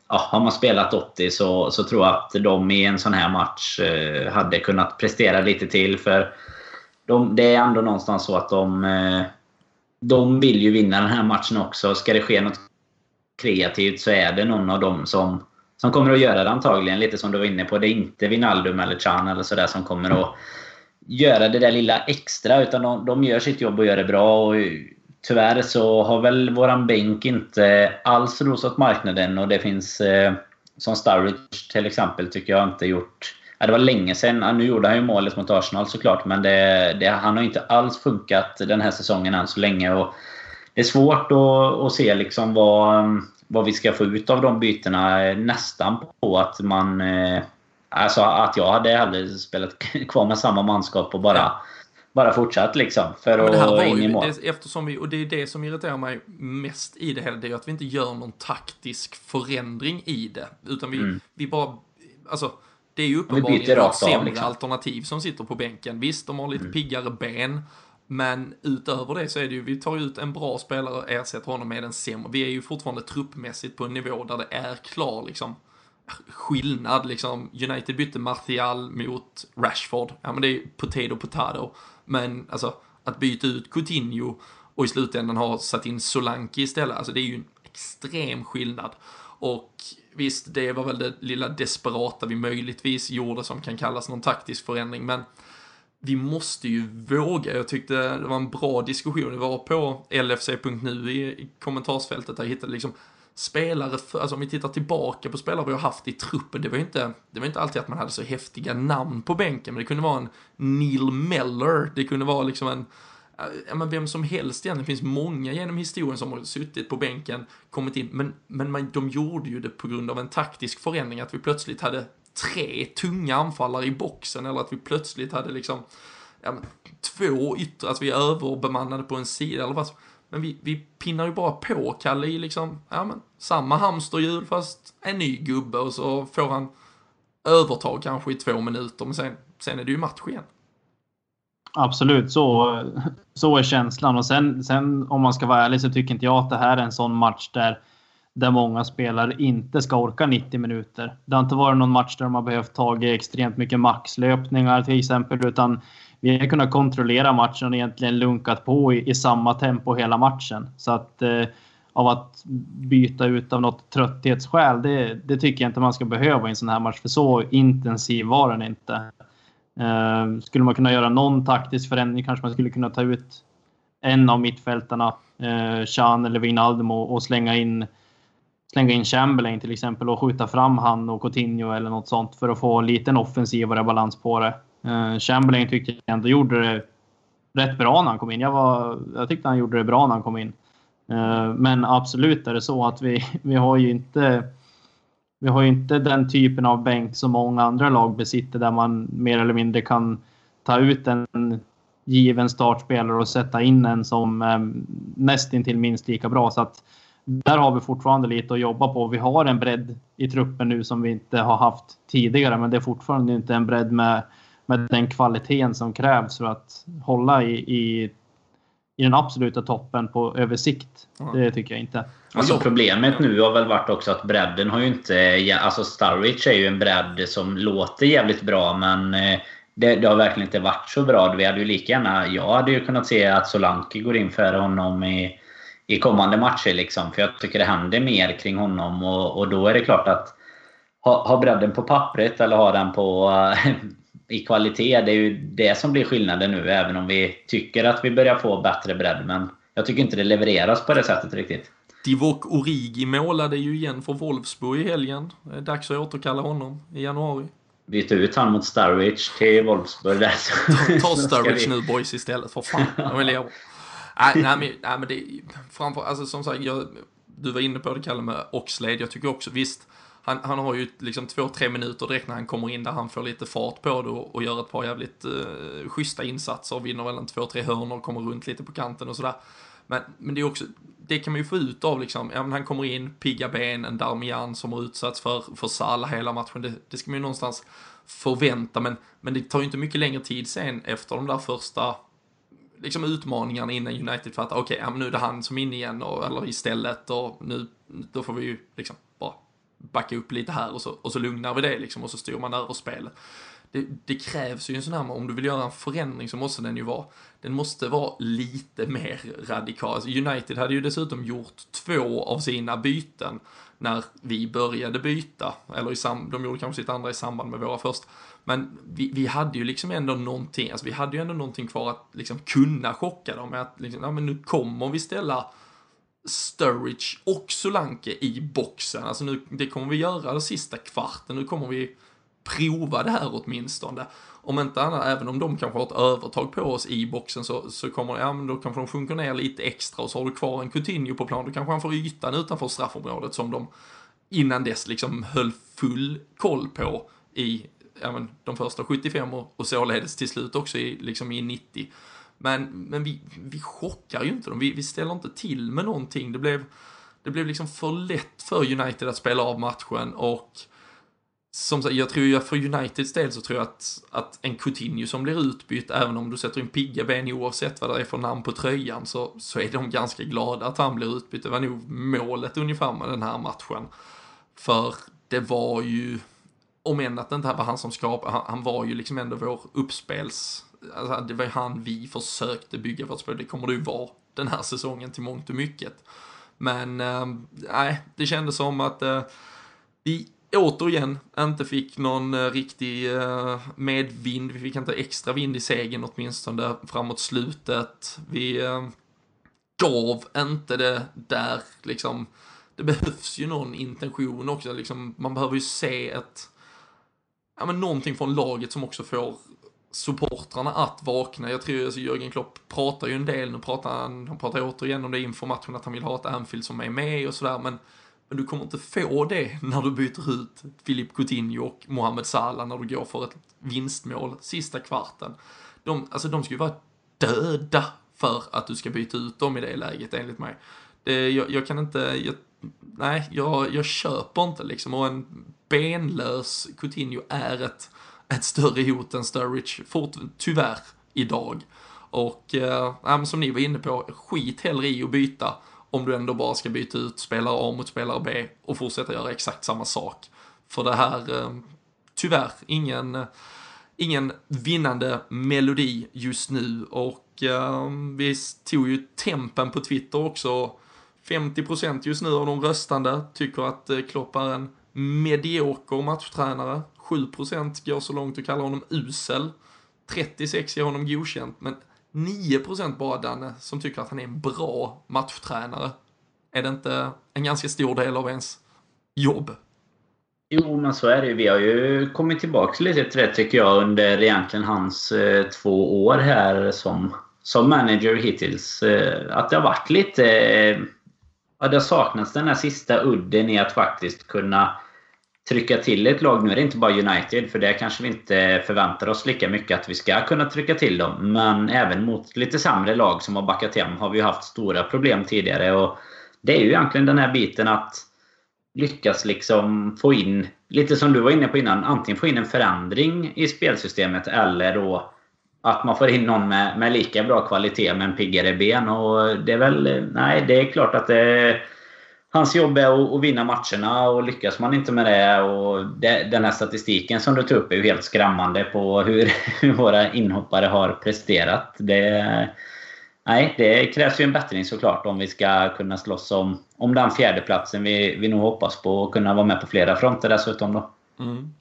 ja, har man spelat 80 så, så tror jag att de i en sån här match eh, hade kunnat prestera lite till. För de, det är ändå någonstans så att de, eh, de vill ju vinna den här matchen också. Ska det ske något kreativt så är det någon av dem som, som kommer att göra det antagligen. Lite som du var inne på. Det är inte Wijnaldum eller Chan eller sådär som kommer att göra det där lilla extra. Utan de, de gör sitt jobb och gör det bra. Och tyvärr så har väl våran bänk inte alls rosat marknaden. Och det finns, eh, som Sturridge till exempel, tycker jag inte gjort... Ja, det var länge sen. Nu gjorde han ju målet mot Arsenal såklart. Men det, det, han har inte alls funkat den här säsongen än så länge. Och det är svårt att, att se liksom vad, vad vi ska få ut av de bytena. Eh, nästan på att man... Eh, Alltså att jag hade hellre spelat kvar med samma manskap och bara, ja. bara fortsatt liksom. För ja, det här var ju, det, eftersom vi, och det är det som irriterar mig mest i det hela, det är att vi inte gör någon taktisk förändring i det. Utan vi, mm. vi bara, alltså det är ju uppenbarligen ett sämre liksom. alternativ som sitter på bänken. Visst, de har lite mm. piggare ben. Men utöver det så är det ju, vi tar ut en bra spelare och ersätter honom med en sämre. Vi är ju fortfarande truppmässigt på en nivå där det är klar liksom skillnad liksom. United bytte Martial mot Rashford. Ja men det är ju potato potato. Men alltså att byta ut Coutinho och i slutändan ha satt in Solanke istället. Alltså det är ju en extrem skillnad. Och visst, det var väl det lilla desperata vi möjligtvis gjorde som kan kallas någon taktisk förändring. Men vi måste ju våga. Jag tyckte det var en bra diskussion. Det var på LFC.nu i, kommentarsfältet där jag hittade liksom spelare, för, alltså om vi tittar tillbaka på spelare vi har haft i truppen, det var ju inte, det var inte alltid att man hade så häftiga namn på bänken, men det kunde vara en Neil Meller, det kunde vara liksom en, ja men vem som helst igen, det finns många genom historien som har suttit på bänken, kommit in, men, men man, de gjorde ju det på grund av en taktisk förändring, att vi plötsligt hade tre tunga anfallare i boxen eller att vi plötsligt hade liksom ja, men, två yttre, att vi är överbemannade på en sida eller vad som, men vi, vi pinnar ju bara på Kalle i liksom, ja men, samma hamsterhjul fast en ny gubbe och så får han övertag kanske i två minuter men sen, sen är det ju match igen. Absolut, så, så är känslan. Och sen, sen om man ska vara ärlig så tycker inte jag att det här är en sån match där där många spelare inte ska orka 90 minuter. Det har inte varit någon match där de har behövt ta extremt mycket maxlöpningar till exempel, utan vi har kunnat kontrollera matchen och egentligen lunkat på i, i samma tempo hela matchen. Så att eh, av att byta ut av något trötthetsskäl, det, det tycker jag inte man ska behöva i en sån här match, för så intensiv var den inte. Eh, skulle man kunna göra någon taktisk förändring kanske man skulle kunna ta ut en av mittfältarna, eh, Chan eller Wijnaldum och, och slänga in slänga in Chamberlain till exempel och skjuta fram han och Coutinho eller något sånt för att få en liten offensivare balans på det. Eh, Chamberlain tyckte jag ändå gjorde det rätt bra när han kom in. Jag, var, jag tyckte han gjorde det bra när han kom in. Eh, men absolut är det så att vi, vi har ju inte vi har ju inte den typen av bänk som många andra lag besitter där man mer eller mindre kan ta ut en given startspelare och sätta in en som är nästintill minst lika bra. Så att där har vi fortfarande lite att jobba på. Vi har en bredd i truppen nu som vi inte har haft tidigare, men det är fortfarande inte en bredd med, med den kvaliteten som krävs för att hålla i, i, i den absoluta toppen på översikt. Mm. Det tycker jag inte. Alltså problemet nu har väl varit också att bredden har ju inte... Alltså Starwich är ju en bredd som låter jävligt bra, men eh, det, det, har verkligen inte varit så bra. Vi hade ju lika gärna... Jag hade ju kunnat se att Solanke går in före honom i i kommande matcher. Liksom. För jag tycker det händer mer kring honom. Och, och då är det klart att ha, ha bredden på pappret eller ha den på i kvalitet. Det är ju det som blir skillnaden nu. Även om vi tycker att vi börjar få bättre bredd. Men jag tycker inte det levereras på det sättet riktigt. Divok Origi målade ju igen för Wolfsburg i helgen. Det är dags att återkalla honom i januari. Byta ut honom mot Starwich till Wolfsburg där. Ta, ta Starwich nu boys istället, för fan. De leva nej, nej, men, nej, men det framför, alltså som sagt, jag, du var inne på det Kalle med Oxlade, jag tycker också visst, han, han har ju liksom två, tre minuter direkt när han kommer in där han får lite fart på det och, och gör ett par jävligt eh, schyssta insatser, vinner väl en två, tre hörnor, kommer runt lite på kanten och sådär. Men, men det är också, det kan man ju få ut av liksom, ja men han kommer in, pigga ben, en Darmian som har utsatts för, för Salah hela matchen, det, det ska man ju någonstans förvänta, men, men det tar ju inte mycket längre tid sen efter de där första liksom utmaningarna innan United fattar, okej, okay, ja, nu är det han som är inne igen, och, eller istället, och nu, då får vi ju liksom backa upp lite här och så, och så lugnar vi det liksom, och så styr man över spelet. Det, det, krävs ju en sån här, om du vill göra en förändring så måste den ju vara, den måste vara lite mer radikal. Alltså United hade ju dessutom gjort två av sina byten när vi började byta, eller i sam, de gjorde kanske sitt andra i samband med våra första. Men vi, vi hade ju liksom ändå någonting, alltså vi hade ju ändå någonting kvar att liksom kunna chocka dem med att liksom, ja men nu kommer vi ställa Sturridge och Solanke i boxen. Alltså nu, det kommer vi göra den sista kvarten, nu kommer vi prova det här åtminstone. Om inte annat, även om de kanske har ett övertag på oss i boxen så, så kommer ja men då kanske de sjunker ner lite extra och så har du kvar en Coutinho på plan, då kanske han får ytan utanför straffområdet som de innan dess liksom höll full koll på i ja, men, de första 75 och, och således till slut också i, liksom i 90. Men, men vi, vi chockar ju inte dem, vi, vi ställer inte till med någonting. Det blev, det blev liksom för lätt för United att spela av matchen och som sagt, jag tror ju att för Uniteds del så tror jag att, att en Coutinho som blir utbytt, även om du sätter in pigga ben oavsett vad det är för namn på tröjan, så, så är de ganska glada att han blir utbytt. Det var nog målet ungefär med den här matchen. För det var ju, om än att det inte var han som skapade, han, han var ju liksom ändå vår uppspels, alltså det var ju han vi försökte bygga vårt spel, det kommer det ju vara den här säsongen till mångt och mycket. Men eh, nej, det kändes som att eh, vi återigen inte fick någon uh, riktig eh, medvind. Vi fick inte extra vind i segern åtminstone framåt slutet. Vi eh, gav inte det där liksom. Det behövs ju någon intention också. Liksom, man behöver ju se ett, ja men någonting från laget som också får supportrarna att vakna. Jag tror alltså Jörgen Klopp pratar ju en del, nu pratar han, han pratar återigen om det inför matchen att han vill ha ett Anfield som är med och sådär men men du kommer inte få det när du byter ut Filip Coutinho och Mohamed Salah när du går för ett vinstmål sista kvarten. De, alltså de ska ju vara döda för att du ska byta ut dem i det läget enligt mig. Det, jag, jag kan inte, jag, nej, jag, jag köper inte liksom och en benlös Coutinho är ett, ett större hot än Sturridge, fort, tyvärr, idag. Och eh, som ni var inne på, skit hellre i att byta om du ändå bara ska byta ut spelare A mot spelare B och fortsätta göra exakt samma sak. För det här, eh, tyvärr, ingen, ingen vinnande melodi just nu och eh, vi tog ju tempen på Twitter också. 50% just nu av de röstande tycker att eh, Klopp är en medioker matchtränare. 7% går så långt att kalla honom usel. 36 ger honom godkänt, men 9% bara Danne som tycker att han är en bra matchtränare. Är det inte en ganska stor del av ens jobb? Jo, men så är det ju. Vi har ju kommit tillbaka lite till det tycker jag under egentligen hans eh, två år här som, som manager hittills. Eh, att det har varit lite... Eh, ja, det har saknats den här sista udden i att faktiskt kunna trycka till ett lag. Nu är det inte bara United, för det kanske vi inte förväntar oss lika mycket att vi ska kunna trycka till dem. Men även mot lite sämre lag som har backat hem har vi haft stora problem tidigare. Och Det är ju egentligen den här biten att lyckas liksom få in, lite som du var inne på innan, antingen få in en förändring i spelsystemet eller då att man får in någon med, med lika bra kvalitet men piggare ben. Och det är väl, nej det är klart att det hans jobb är att, vinna matcherna och lyckas man inte med det och den här statistiken som du tog upp är ju helt skrämmande på hur, hur våra inhoppare har presterat. Det, nej, det krävs ju en bättring såklart om vi ska kunna slåss om, om den fjärdeplatsen vi, vi nog hoppas på och kunna vara med på flera fronter dessutom då. Mm.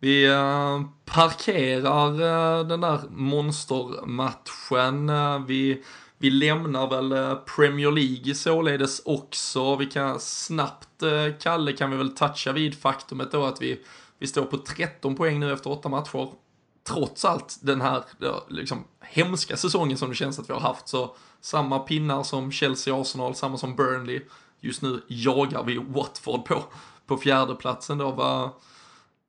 Vi eh, parkerar eh, den där monstermatchen. Eh, vi vi lämnar väl eh, Premier League således också. Vi kan snabbt, eh, Kalle, kan vi väl toucha vid faktumet då att vi, vi står på 13 poäng nu efter åtta matcher. Trots allt den här liksom, hemska säsongen som det känns att vi har haft så samma pinnar som Chelsea Arsenal, samma som Burnley. Just nu jagar vi Watford på, på fjärdeplatsen då. Vad,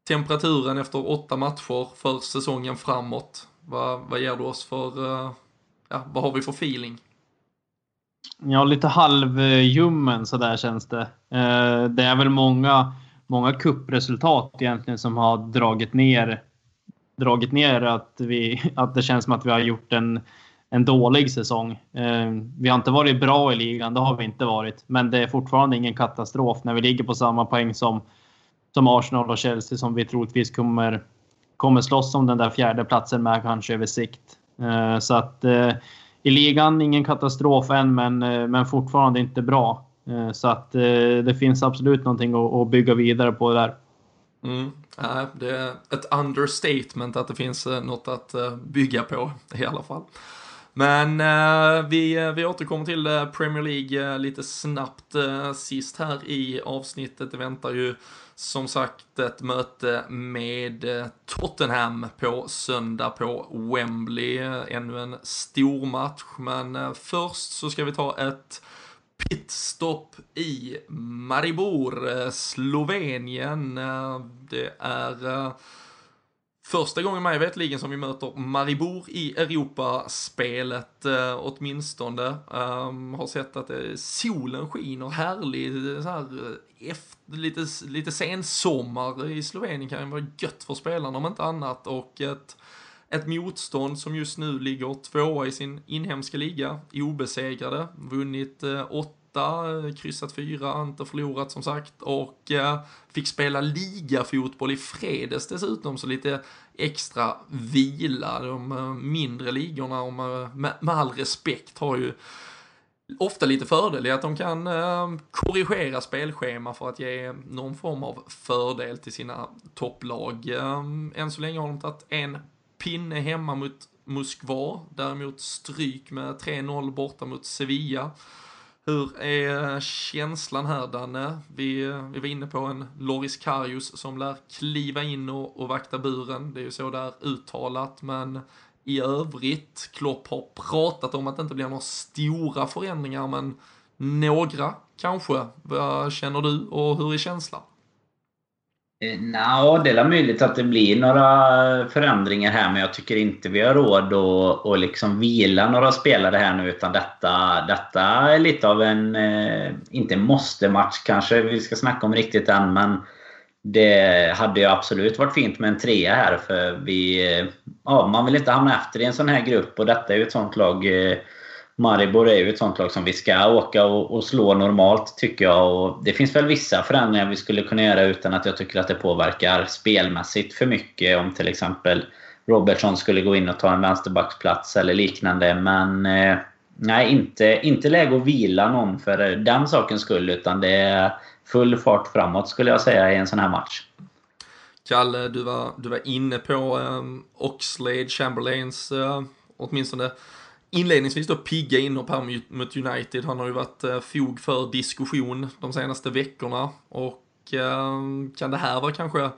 temperaturen efter åtta matcher för säsongen framåt. Vad, vad ger du oss för uh, ja, vad har vi för feeling? Ja, lite halvljummen sådär känns det. Eh, det är väl många, många kuppresultat egentligen som har dragit ner, dragit ner att, vi, att det känns som att vi har gjort en, en dålig säsong. Eh, vi har inte varit bra i ligan, det har vi inte varit. Men det är fortfarande ingen katastrof när vi ligger på samma poäng som, som Arsenal och Chelsea som vi troligtvis kommer, kommer slåss om den där fjärde platsen med kanske över sikt. Eh, så att eh, i ligan ingen katastrof än, men, eh, men fortfarande inte bra. Så att det finns absolut någonting att bygga vidare på där. Mm. Det är ett understatement att det finns något att bygga på i alla fall. Men eh, vi, vi återkommer till Premier League lite snabbt eh, sist här i avsnittet. Det väntar ju som sagt ett möte med eh, Tottenham på söndag på Wembley. Ännu en stor match, men eh, först så ska vi ta ett pitstop i Maribor, eh, Slovenien. Det är första gången mig vetligen som vi möter Maribor i Europaspelet eh, åtminstone. Um, har sett att solen skiner härlig, så här, lite, lite sensommar i Slovenien kan ju vara gött för spelarna om inte annat. Och ett, ett motstånd som just nu ligger tvåa i sin inhemska liga, obesegrade, vunnit eh, åtta eh, kryssat fyra, inte förlorat som sagt. Och eh, fick spela ligafotboll i fredags dessutom, så lite extra vila. De eh, mindre ligorna, om, eh, med, med all respekt, har ju ofta lite fördel i att de kan ehm, korrigera spelschema för att ge någon form av fördel till sina topplag. Ehm, än så länge har de tagit en pinne hemma mot Moskva, däremot stryk med 3-0 borta mot Sevilla. Hur är eh, känslan här Danne? Vi, eh, vi var inne på en Loris Karius som lär kliva in och, och vakta buren. Det är ju så där uttalat, men i övrigt, Klopp har pratat om att det inte blir några stora förändringar, men några kanske. Vad känner du och hur är känslan? Eh, Nja, det är möjligt att det blir några förändringar här, men jag tycker inte vi har råd att, att liksom vila några spelare här nu. Utan detta, detta är lite av en, eh, inte måste-match kanske vi ska snacka om riktigt än, men det hade ju absolut varit fint med en trea här. För vi, ja, man vill inte hamna efter i en sån här grupp och detta är ju ett sånt lag eh, Maribor är ju ett sånt lag som vi ska åka och, och, slå normalt tycker jag. Och det finns väl vissa förändringar vi skulle kunna göra utan att jag tycker att det påverkar spelmässigt för mycket. Om till exempel Robertson skulle gå in och ta en vänsterbacksplats eller liknande. Men eh, nej, inte, inte läge att vila någon för den sakens skull. Utan det är full fart framåt skulle jag säga i en sån här match. Kalle, du var, du var inne på um, Oxlade, Chamberlains, uh, åtminstone inledningsvis då pigga inhopp här mot United. Han har ju varit uh, fog för diskussion de senaste veckorna. Och uh, kan det här vara kanske,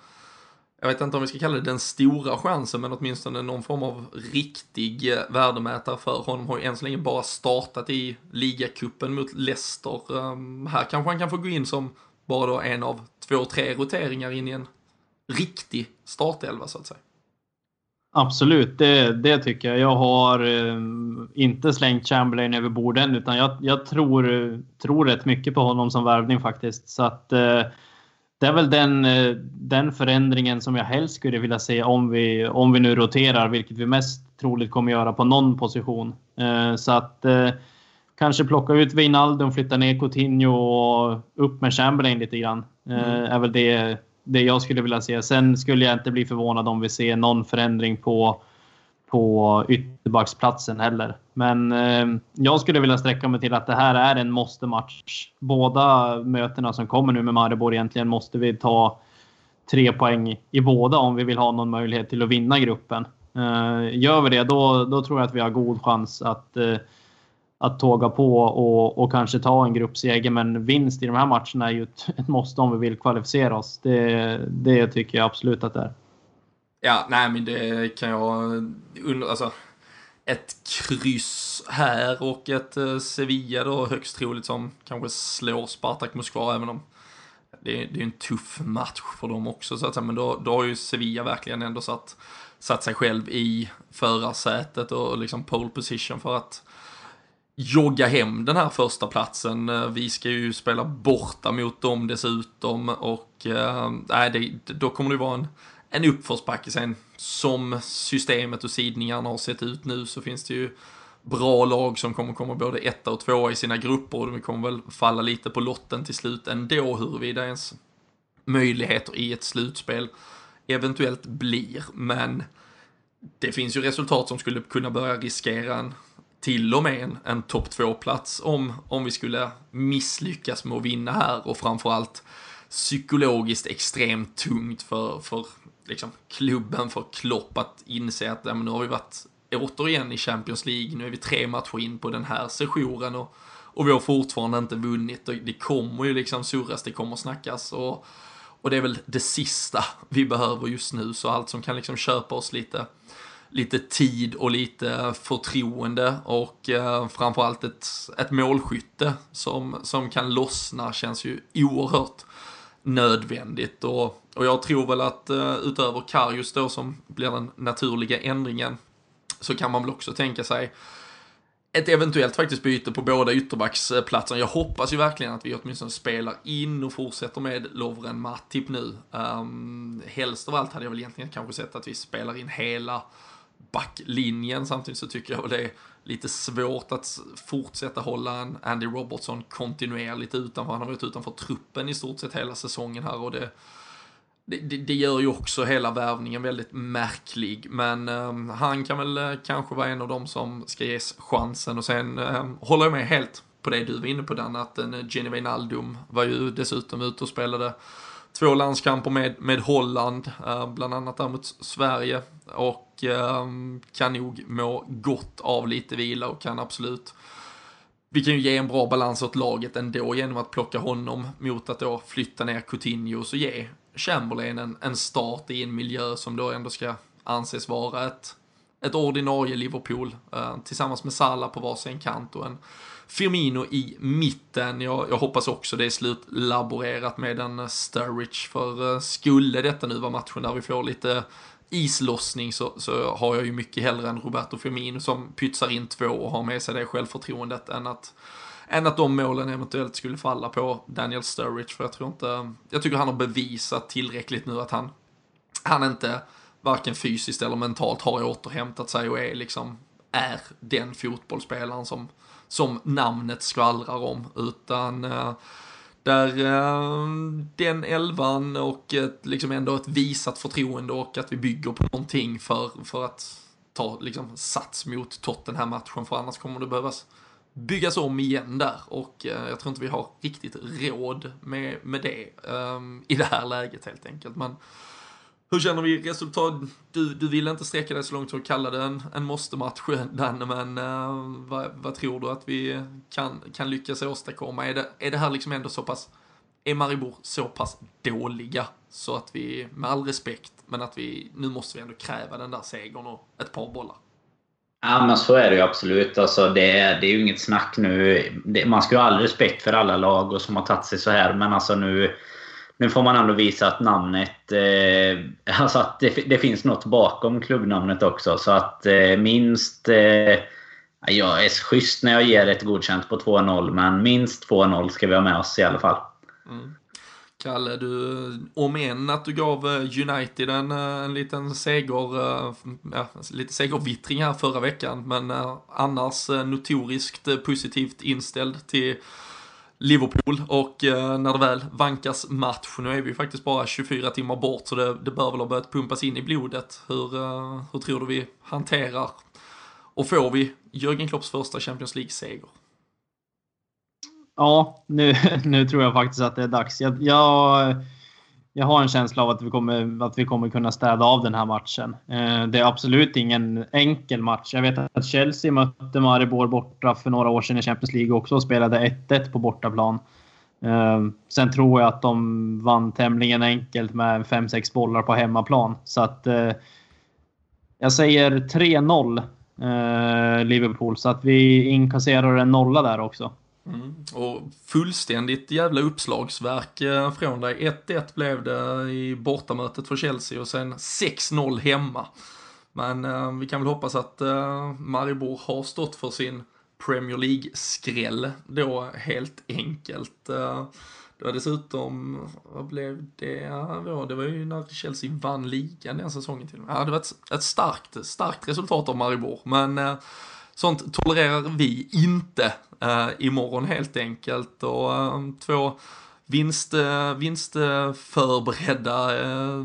jag vet inte om vi ska kalla det den stora chansen, men åtminstone någon form av riktig eh, värdemätare för honom. Har ju än så länge bara startat i ligacupen mot Leicester. Ehm, här kanske han kan få gå in som bara då en av två, tre roteringar in i en riktig startelva så att säga. Absolut, det, det tycker jag. Jag har eh, inte slängt Chamberlain över borden utan jag, jag tror, eh, tror rätt mycket på honom som värvning faktiskt. Så att, eh, det är väl den, eh, den förändringen som jag helst skulle vilja se om vi, om vi nu roterar, vilket vi mest troligt kommer göra på någon position. Eh, så att eh, kanske plocka ut Wijnaldum, flytta ner Coutinho och upp med Chamberlain lite grann. Mm. är väl det det jag skulle vilja se. Sen skulle jag inte bli förvånad om vi ser någon förändring på, på ytterbacksplatsen heller. Men eh, jag skulle vilja sträcka mig till att det här är en måste-match. Båda mötena som kommer nu med Maribor egentligen måste vi ta tre poäng i båda om vi vill ha någon möjlighet till att vinna gruppen. Eh, gör vi det, då, då tror jag att vi har god chans att eh, att tåga på och, och kanske ta en gruppseger. Men vinst i de här matcherna är ju ett, ett måste om vi vill kvalificera oss. Det, det tycker jag absolut att det är. Ja, nej men det kan jag undra, alltså ett kryss här och ett eh, Sevilla då högst troligt som kanske slår Spartak Moskva även om det är, det är en tuff match för dem också så att säga, men då, då har ju Sevilla verkligen ändå satt, satt sig själv i förarsätet och liksom pole position för att jogga hem den här första platsen. Eh, vi ska ju spela borta mot dem dessutom och äh, det, då kommer det vara en, en uppförsbacke sen. Som systemet och sidningarna har sett ut nu så finns det ju bra lag som kommer komma både etta och tvåa i sina grupper och de kommer väl falla lite på lotten till slut ändå huruvida ens möjligheter i ett slutspel eventuellt blir. Men det finns ju resultat som skulle kunna börja riskera en till och med en, en topp två-plats om, om vi skulle misslyckas med att vinna här och framförallt psykologiskt extremt tungt för, för liksom, klubben, för Klopp att inse att ja, nu har vi varit återigen i Champions League, nu är vi tre matcher in på den här sessionen och, och vi har fortfarande inte vunnit. Och det kommer ju liksom surras, det kommer snackas och, och det är väl det sista vi behöver just nu. Så allt som kan liksom köpa oss lite lite tid och lite förtroende och eh, framförallt ett, ett målskytte som, som kan lossna känns ju oerhört nödvändigt. Och, och jag tror väl att eh, utöver Karius då som blir den naturliga ändringen så kan man väl också tänka sig ett eventuellt faktiskt byte på båda ytterbacksplatserna. Jag hoppas ju verkligen att vi åtminstone spelar in och fortsätter med Lovren Matip nu. Um, helst av allt hade jag väl egentligen kanske sett att vi spelar in hela backlinjen. Samtidigt så tycker jag väl det är lite svårt att fortsätta hålla en Andy Robertson kontinuerligt utanför. Han har varit utanför truppen i stort sett hela säsongen här och det det, det, gör ju också hela värvningen väldigt märklig, men eh, han kan väl eh, kanske vara en av dem som ska ges chansen och sen eh, håller jag med helt på det du var inne på Dan, att en uh, Wijnaldum var ju dessutom ute och spelade två landskamper med, med Holland, eh, bland annat där mot Sverige. Och ehm, kan nog må gott av lite vila och kan absolut vi kan ju ge en bra balans åt laget ändå genom att plocka honom mot att då flytta ner Coutinho och ge Chamberlain en, en start i en miljö som då ändå ska anses vara ett, ett ordinarie Liverpool eh, tillsammans med Salah på varsin kant och en Firmino i mitten. Jag, jag hoppas också det är slutlaborerat med en Sturridge för eh, skulle detta nu vara matchen där vi får lite islossning så, så har jag ju mycket hellre än Roberto Firmino som pytsar in två och har med sig det självförtroendet än att än att de målen eventuellt skulle falla på Daniel Sturridge. För jag tror inte, jag tycker han har bevisat tillräckligt nu att han, han inte varken fysiskt eller mentalt har återhämtat sig och är liksom, är den fotbollsspelaren som, som namnet skvallrar om. Utan uh, där uh, den elvan och ett, liksom ändå ett visat förtroende och att vi bygger på någonting för, för att ta liksom sats mot Tottenham-matchen för annars kommer det behövas byggas om igen där och eh, jag tror inte vi har riktigt råd med, med det um, i det här läget helt enkelt. Men hur känner vi resultat? Du, du vill inte sträcka dig så långt som att kalla det en, en måste-match, Danne, men uh, vad, vad, tror du att vi kan, kan lyckas åstadkomma? Är det, är det här liksom ändå så pass, är Maribor så pass dåliga så att vi, med all respekt, men att vi, nu måste vi ändå kräva den där segern och ett par bollar? Ja men så är det ju absolut. Alltså, det, är, det är ju inget snack nu. Det, man ska ju ha all respekt för alla lag och som har tagit sig så här. Men alltså nu, nu får man ändå visa att namnet... Eh, alltså att det, det, finns något bakom klubbnamnet också. Så att eh, minst... Eh, jag är schysst när jag ger ett godkänt på 2-0. Men minst 2-0 ska vi ha med oss i alla fall. Mm. Kalle, du, om än att du gav eh, United en, eh, en liten seger, eh, ja, alltså lite segervittring här förra veckan, men annars notoriskt positivt inställd till Liverpool och eh, när det väl vankas match, nu är vi faktiskt bara 24 timmar bort så det, det bör väl ha börjat pumpas in i blodet. Hur, eh, hur tror du vi hanterar och får vi Jörgen Klopps första Champions League-seger? Ja, nu, nu tror jag faktiskt att det är dags. Jag, jag, jag har en känsla av att vi, kommer, att vi kommer kunna städa av den här matchen. Eh, det är absolut ingen enkel match. Jag vet att Chelsea mötte Maribor borta för några år sedan i Champions League också och spelade 1-1 på bortaplan. Eh, sen tror jag att de vann tämligen enkelt med 5-6 bollar på hemmaplan. Så att eh, jag säger 3-0 Liverpool, så att vi inkasserar en nolla där också. Mm. Och fullständigt jävla uppslagsverk eh, från dig. 1-1 blev det i bortamötet för Chelsea och sen 6-0 hemma. Men eh, vi kan väl hoppas att eh, Maribor har stått för sin Premier League-skräll då helt enkelt. Eh, det var dessutom, vad blev det? Ja, det var ju när Chelsea vann ligan den säsongen till och med. Ja, det var ett, ett starkt, starkt resultat av Maribor. Men eh, sånt tolererar vi inte eh, imorgon helt enkelt. Och eh, två vinst, eh, vinstförberedda eh,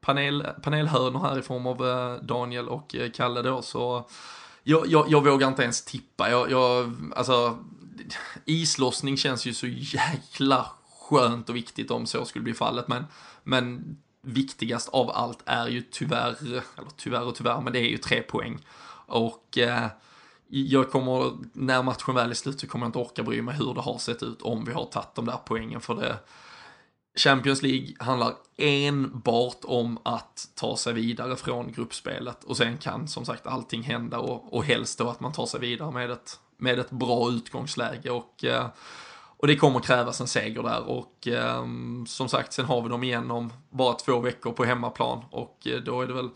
panel, panelhörnor här i form av eh, Daniel och eh, Kalle då. Så jag, jag, jag vågar inte ens tippa. Jag, jag, alltså, islossning känns ju så jäkla skönt och viktigt om så skulle bli fallet. Men, men viktigast av allt är ju tyvärr, eller tyvärr och tyvärr, men det är ju tre poäng. Och eh, jag kommer, när matchen väl är slut så kommer jag inte orka bry mig hur det har sett ut om vi har tagit de där poängen för det. Champions League handlar enbart om att ta sig vidare från gruppspelet och sen kan som sagt allting hända och, och helst då att man tar sig vidare med ett, med ett bra utgångsläge och, eh, och det kommer krävas en seger där och eh, som sagt sen har vi dem igen om bara två veckor på hemmaplan och eh, då är det väl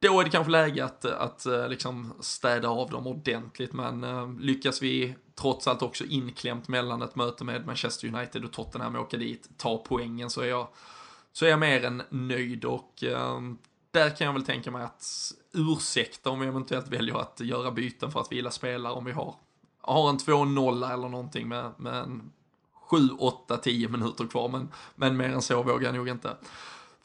då är det kanske läge att, att eh, liksom städa av dem ordentligt men eh, lyckas vi trots allt också inklämt mellan ett möte med Manchester United och Tottenham åka dit, ta poängen så är jag, så är jag mer än nöjd. Och eh, där kan jag väl tänka mig att ursäkta om vi eventuellt väljer att göra byten för att vila spelare om vi har, har en 2-0 eller någonting med, med en 7, 8, 10 minuter kvar men, men mer än så vågar jag nog inte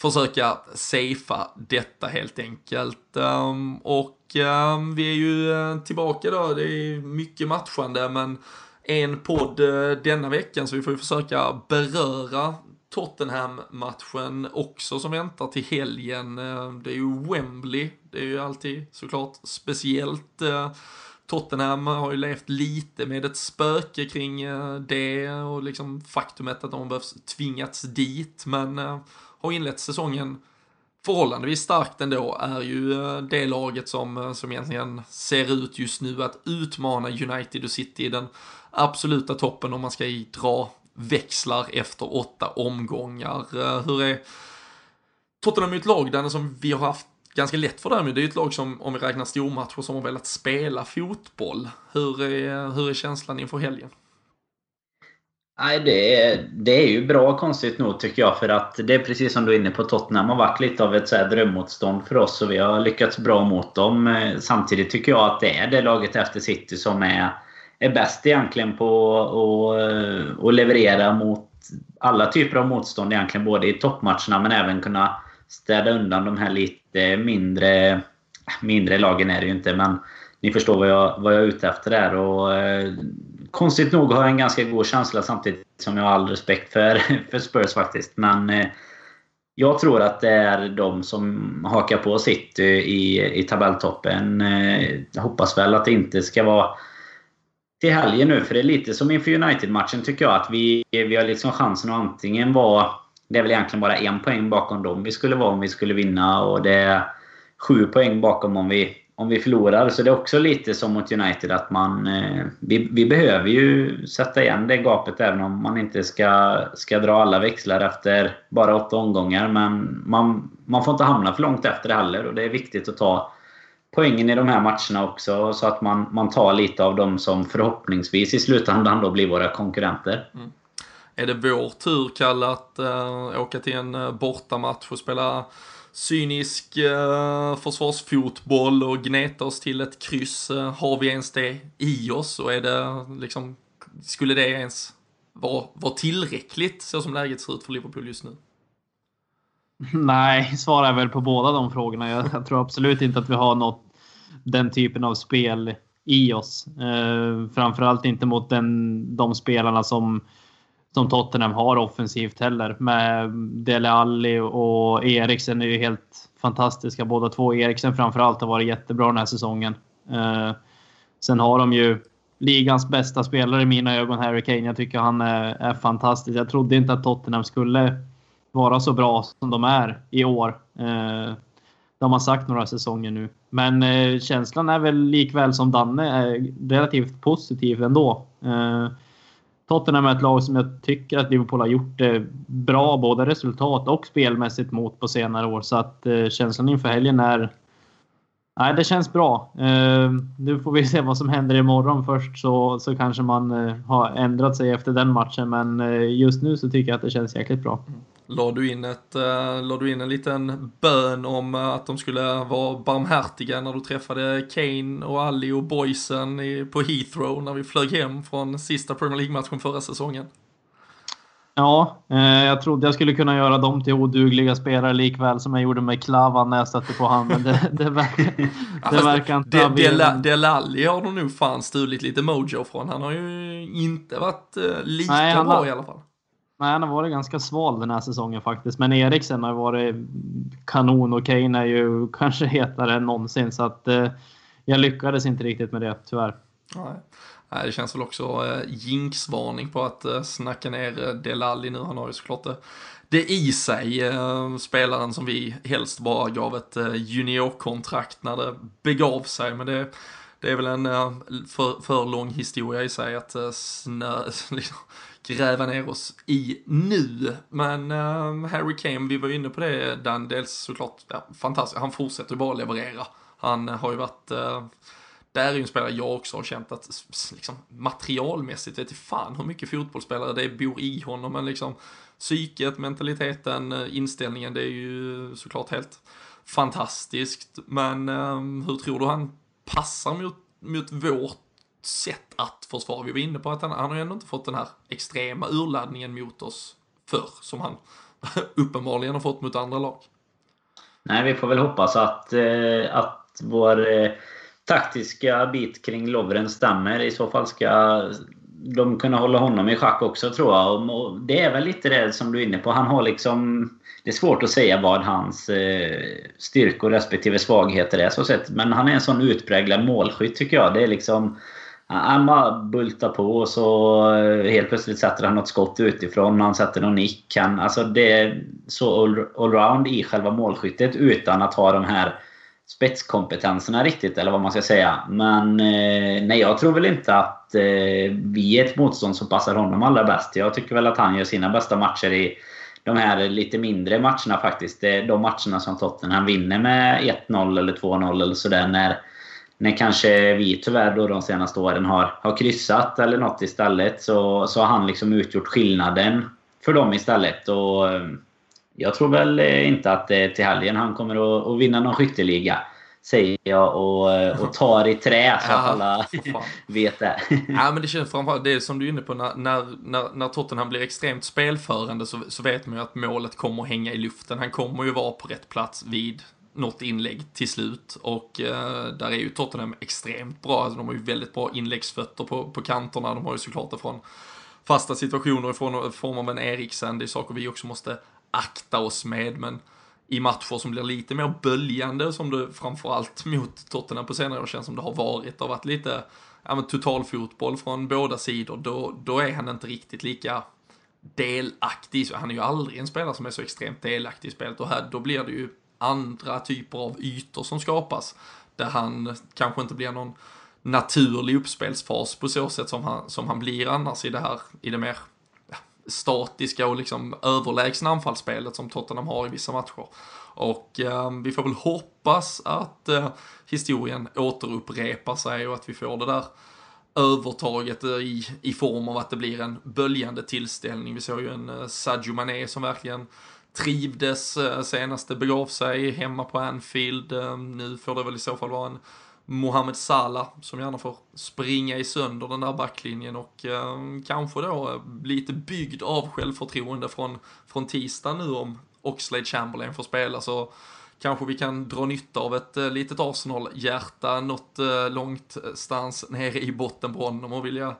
försöka safea detta helt enkelt. Ehm, och ehm, vi är ju eh, tillbaka då, det är mycket matchande men en podd eh, denna veckan så vi får ju försöka beröra Tottenham-matchen också som väntar till helgen. Ehm, det är ju Wembley, det är ju alltid såklart speciellt. Eh, Tottenham har ju levt lite med ett spöke kring det och liksom faktumet att de behövs tvingats dit men har inlett säsongen förhållandevis starkt ändå är ju eh, det laget som, eh, som egentligen ser ut just nu att utmana United och City i den absoluta toppen om man ska dra växlar efter åtta omgångar. Eh, hur är Tottenham är ett lag där som vi har haft ganska lätt för därmed. Det är ju ett lag som, om vi räknar stormatcher, som har velat spela fotboll. Hur är, hur är känslan inför helgen? Nej, det är, det är ju bra konstigt nog tycker jag. För att det är precis som du är inne på. Tottenham har varit lite av ett så här drömmotstånd för oss. Och vi har lyckats bra mot dem. Eh, samtidigt tycker jag att det är det laget efter City som är, är bäst egentligen på att eh, och leverera mot alla typer av motstånd egentligen. Både i toppmatcherna men även kunna städa undan de här lite mindre... Mindre lagen är det ju inte men ni förstår vad jag, vad jag är ute efter där. Och, eh, konstigt nog har jag en ganska god känsla samtidigt som jag har all respekt för, för Spurs faktiskt. Men eh, jag tror att det är de som hakar på City i, i tabelltoppen. Eh, jag hoppas väl att det inte ska vara till helgen nu. För det är lite som inför United-matchen tycker jag. Att vi, vi har liksom chansen att antingen vara... Det är väl egentligen bara en poäng bakom dem vi skulle vara om vi skulle vinna. Och det är sju poäng bakom om vi om vi förlorar. Så det är också lite som mot United att man... Eh, vi, vi behöver ju sätta igen det gapet även om man inte ska, ska dra alla växlar efter bara åtta omgångar. Men man, man får inte hamna för långt efter det heller och det är viktigt att ta poängen i de här matcherna också så att man, man tar lite av dem som förhoppningsvis i slutändan då blir våra konkurrenter. Mm. Är det vår tur, Kalle, att äh, åka till en äh, bortamatch och spela cynisk eh, försvarsfotboll och gneta oss till ett kryss. Eh, har vi ens det i oss och är det liksom, skulle det ens vara, vara tillräckligt så som läget ser ut för Liverpool just nu? Nej, svarar väl på båda de frågorna. Jag, jag, tror absolut inte att vi har något, den typen av spel i oss. Eh, framförallt inte mot den, de spelarna som som Tottenham har offensivt heller. Med Dele Alli och Eriksen är ju helt fantastiska båda två. Eriksen framförallt har varit jättebra den här säsongen. Eh, sen har de ju ligans bästa spelare i mina ögon, Harry Kane. Jag tycker han är, är fantastisk. Jag trodde inte att Tottenham skulle vara så bra som de är i år. Eh, det har man sagt några säsonger nu. Men eh, känslan är väl likväl som Danne är relativt positiv ändå. Eh, Tottenham är ett lag som jag tycker att Liverpool har gjort det bra både resultat och spelmässigt mot på senare år. Så att eh, känslan inför helgen är... Nej, det känns bra. Eh, nu får vi se vad som händer imorgon först så, så kanske man eh, har ändrat sig efter den matchen. Men eh, just nu så tycker jag att det känns jäkligt bra. Mm. Mm. La du in, ett, uh, la du in en liten bön om uh, att de skulle vara barmhärtiga när du träffade Kane och Ali och boysen i, på Heathrow när vi flög hem från sista Premier League-matchen förra säsongen? Ja, eh, jag trodde jag skulle kunna göra dem till odugliga spelare likväl som jag gjorde med Klavan när jag stötte på honom. Men det, det, verkar, det verkar inte ha blivit... Delali har de nog fan stulit lite mojo från. Han har ju inte varit eh, lika Nej, bra har... i alla fall. Nej, han har varit ganska sval den här säsongen faktiskt. Men Eriksen har varit kanon och Kane är ju kanske hetare än någonsin. Så att eh, jag lyckades inte riktigt med det, tyvärr. Nej. det känns väl också eh, jinxvarning på att eh, snacka ner eh, Delali nu. Han har ju såklart det, det i sig. Eh, spelaren som vi helst bara gav ett eh, juniorkontrakt när det begav sig. Men det det är väl en eh, för, för lång historia i sig att eh, snö, liksom, gräva ner oss i nu. Men uh, Harry Kane, vi var inne på det, Dan, dels såklart ja, fantastiskt, han fortsätter ju bara leverera. Han har ju varit, uh, där är ju en spelare jag också har känt att liksom, materialmässigt vet jag fan hur mycket fotbollsspelare det bor i honom, men liksom psyket, mentaliteten, eh, inställningen, det är ju såklart helt fantastiskt. Men um, hur tror du han passar mot, mot vårt sätt att försvara? Vi var inne på att han, han har ju ändå inte fått den här extrema urladdningen mot oss förr, som han uppenbarligen har fått mot andra lag. Nej, vi får väl hoppas att, eh, att vår eh, taktiska bit kring Lovren stämmer. I så fall ska de kunna hålla honom i schack också tror jag. Och det är väl lite det som du är inne på. Han har liksom det är svårt att säga vad hans eh, styrkor respektive svagheter är så sett. Men han är en sån utpräglad målskytt tycker jag. Det är liksom... Han bara bultar på och så eh, helt plötsligt sätter han något skott utifrån. Han sätter någon nick. Han, alltså det är så allround i själva målskyttet utan att ha de här spetskompetenserna riktigt, eller vad man ska säga. Men eh, nej, jag tror väl inte att eh, vi är ett motstånd som passar honom allra bäst. Jag tycker väl att han gör sina bästa matcher i de här lite mindre matcherna faktiskt. De matcherna som Tottenham vinner med 1-0 eller 2-0 eller sådär. När, när kanske vi tyvärr då de senaste åren har, har kryssat eller något istället. Så, så har han liksom utgjort skillnaden för dem istället. Och eh, jag tror väl inte att är till helgen han kommer att, att vinna någon skytteliga säger jag och, eh, och tar i trä så att alla vet det. ja men det känns framförallt, det är som du är inne på, när, när, när Tottenham blir extremt spelförande så, så vet man ju att målet kommer att hänga i luften. Han kommer ju vara på rätt plats vid något inlägg till slut. Och eh, där är ju Tottenham extremt bra. Alltså, de har ju väldigt bra inläggsfötter på, på kanterna. De har ju såklart det från fasta situationer i form av en Eriksen. Det är saker vi också måste akta oss med. Men i matcher som blir lite mer böljande som det framförallt mot Tottenham på senare år känns som det har varit. Det har varit lite ja, men totalfotboll från båda sidor. Då, då är han inte riktigt lika delaktig. Han är ju aldrig en spelare som är så extremt delaktig i spelet och här, då blir det ju andra typer av ytor som skapas. Där han kanske inte blir någon naturlig uppspelsfas på så sätt som han, som han blir annars i det här, i det mer statiska och liksom överlägsna anfallsspelet som Tottenham har i vissa matcher. Och eh, vi får väl hoppas att eh, historien återupprepar sig och att vi får det där övertaget eh, i, i form av att det blir en böljande tillställning. Vi såg ju en eh, Sadio Mané som verkligen trivdes eh, senast det begav sig hemma på Anfield. Eh, nu får det väl i så fall vara en Mohamed Salah som gärna får springa i sönder den där backlinjen och eh, kanske då eh, lite byggd av självförtroende från, från tisdag nu om Oxlade Chamberlain får spela så kanske vi kan dra nytta av ett eh, litet Arsenal-hjärta något eh, långt stans nere i botten på honom och vilja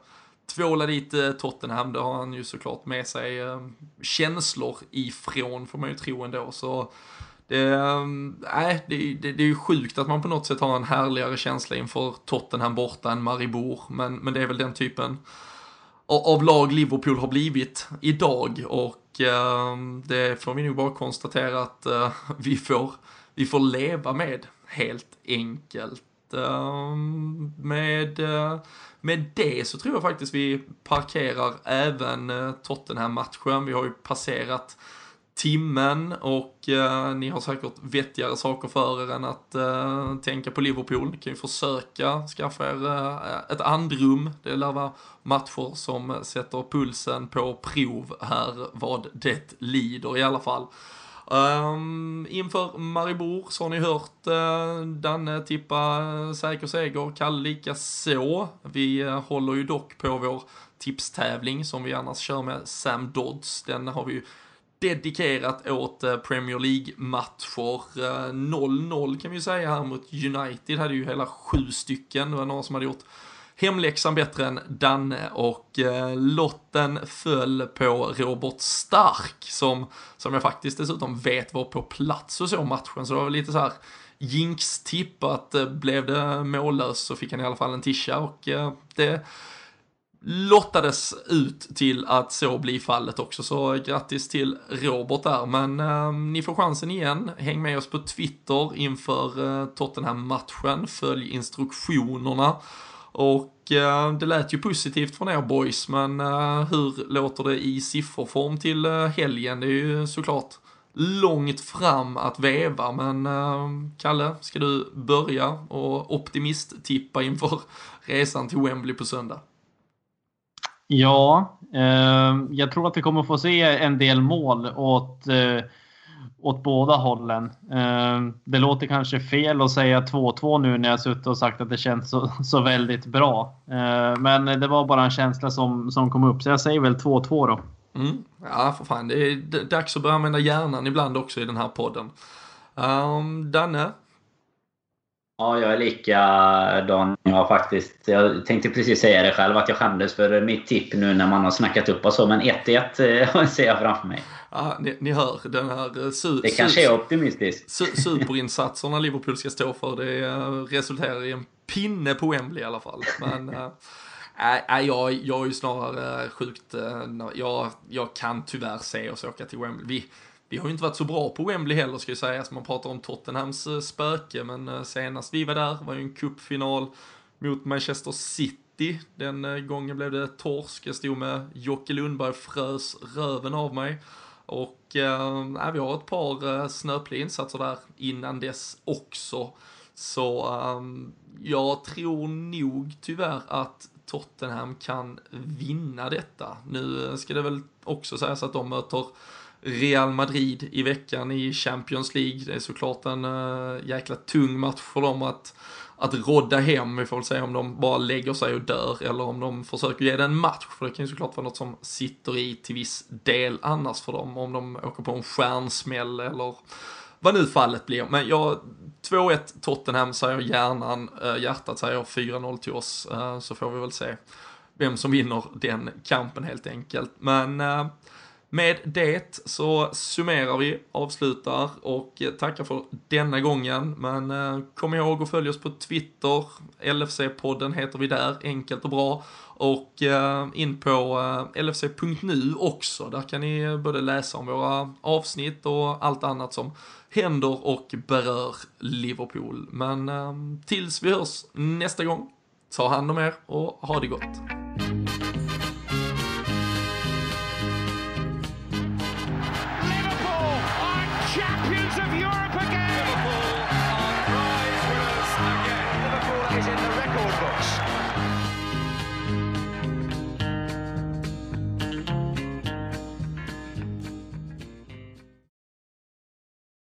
tvåla dit eh, Tottenham, det har han ju såklart med sig eh, känslor ifrån får man ju tro ändå. Så det, äh, det, det, det är ju sjukt att man på något sätt har en härligare känsla inför Tottenham borta än Maribor, men, men det är väl den typen av lag Liverpool har blivit idag. Och äh, det får vi nog bara konstatera att äh, vi, får, vi får leva med helt enkelt. Ehm, med, eh, med det så tror jag faktiskt vi parkerar även eh, Tottenham-matchen. Vi har ju passerat timmen och eh, ni har säkert vettigare saker för er än att eh, tänka på Liverpool. Ni kan ju försöka skaffa er eh, ett andrum. Det lär vara matcher som sätter pulsen på prov här vad det lider i alla fall. Um, inför Maribor så har ni hört uh, Danne tippa eh, säker seger, Kalle lika så. Vi uh, håller ju dock på vår tipstävling som vi annars kör med Sam Dodds. Den har vi ju dedikerat åt Premier League-matcher. 0-0 kan vi ju säga här mot United, hade ju hela sju stycken. Det var några som hade gjort hemläxan bättre än Danne och eh, lotten föll på Robert Stark som, som jag faktiskt dessutom vet var på plats och så matchen. Så det var väl lite så här jinx-tipp att eh, blev det mållöst så fick han i alla fall en tisha och eh, det lottades ut till att så blir fallet också, så grattis till Robert där. Men eh, ni får chansen igen. Häng med oss på Twitter inför eh, Tottenham-matchen. Följ instruktionerna. Och eh, det lät ju positivt från er boys, men eh, hur låter det i sifferform till eh, helgen? Det är ju såklart långt fram att veva, men eh, Kalle, ska du börja och optimisttippa inför resan till Wembley på söndag? Ja, eh, jag tror att vi kommer få se en del mål åt, eh, åt båda hållen. Eh, det låter kanske fel att säga 2-2 nu när jag suttit och sagt att det känns så, så väldigt bra. Eh, men det var bara en känsla som, som kom upp, så jag säger väl 2-2 då. Mm. Ja, för fan. Det är dags att börja använda hjärnan ibland också i den här podden. Um, Danne? Ja, jag är likadan. Jag faktiskt. Jag tänkte precis säga det själv, att jag skämdes för mitt tipp nu när man har snackat upp och så. Men 1-1 eh, ser jag framför mig. Ja, ni, ni hör den här eh, su, Det kanske är optimistiskt. Su, superinsatserna Liverpool ska stå för. Det eh, resulterar i en pinne på Wembley i alla fall. Men äh, äh, jag, jag är ju snarare sjukt... Äh, jag, jag kan tyvärr se oss åka till Wembley. Vi, vi har ju inte varit så bra på Wembley heller ska jag säga, så man pratar om Tottenhams eh, spöke, men eh, senast vi var där var ju en cupfinal mot Manchester City. Den eh, gången blev det torsk, jag stod med Jocke Lundberg frös röven av mig. Och äh, vi har ett par äh, snöpliga insatser där innan dess också. Så äh, jag tror nog tyvärr att Tottenham kan vinna detta. Nu ska det väl också sägas att de möter Real Madrid i veckan i Champions League. Det är såklart en äh, jäkla tung match för dem att att rodda hem, vi får väl se om de bara lägger sig och dör eller om de försöker ge det en match, för det kan ju såklart vara något som sitter i till viss del annars för dem, om de åker på en stjärnsmäll eller vad nu fallet blir. Men jag, 2-1 Tottenham säger hjärnan, äh, hjärtat säger 4-0 till oss, äh, så får vi väl se vem som vinner den kampen helt enkelt. Men med det så summerar vi, avslutar och tackar för denna gången. Men eh, kom ihåg att följa oss på Twitter. LFC-podden heter vi där, enkelt och bra. Och eh, in på eh, LFC.nu också. Där kan ni både läsa om våra avsnitt och allt annat som händer och berör Liverpool. Men tills vi hörs nästa gång, ta hand om er och ha det gott.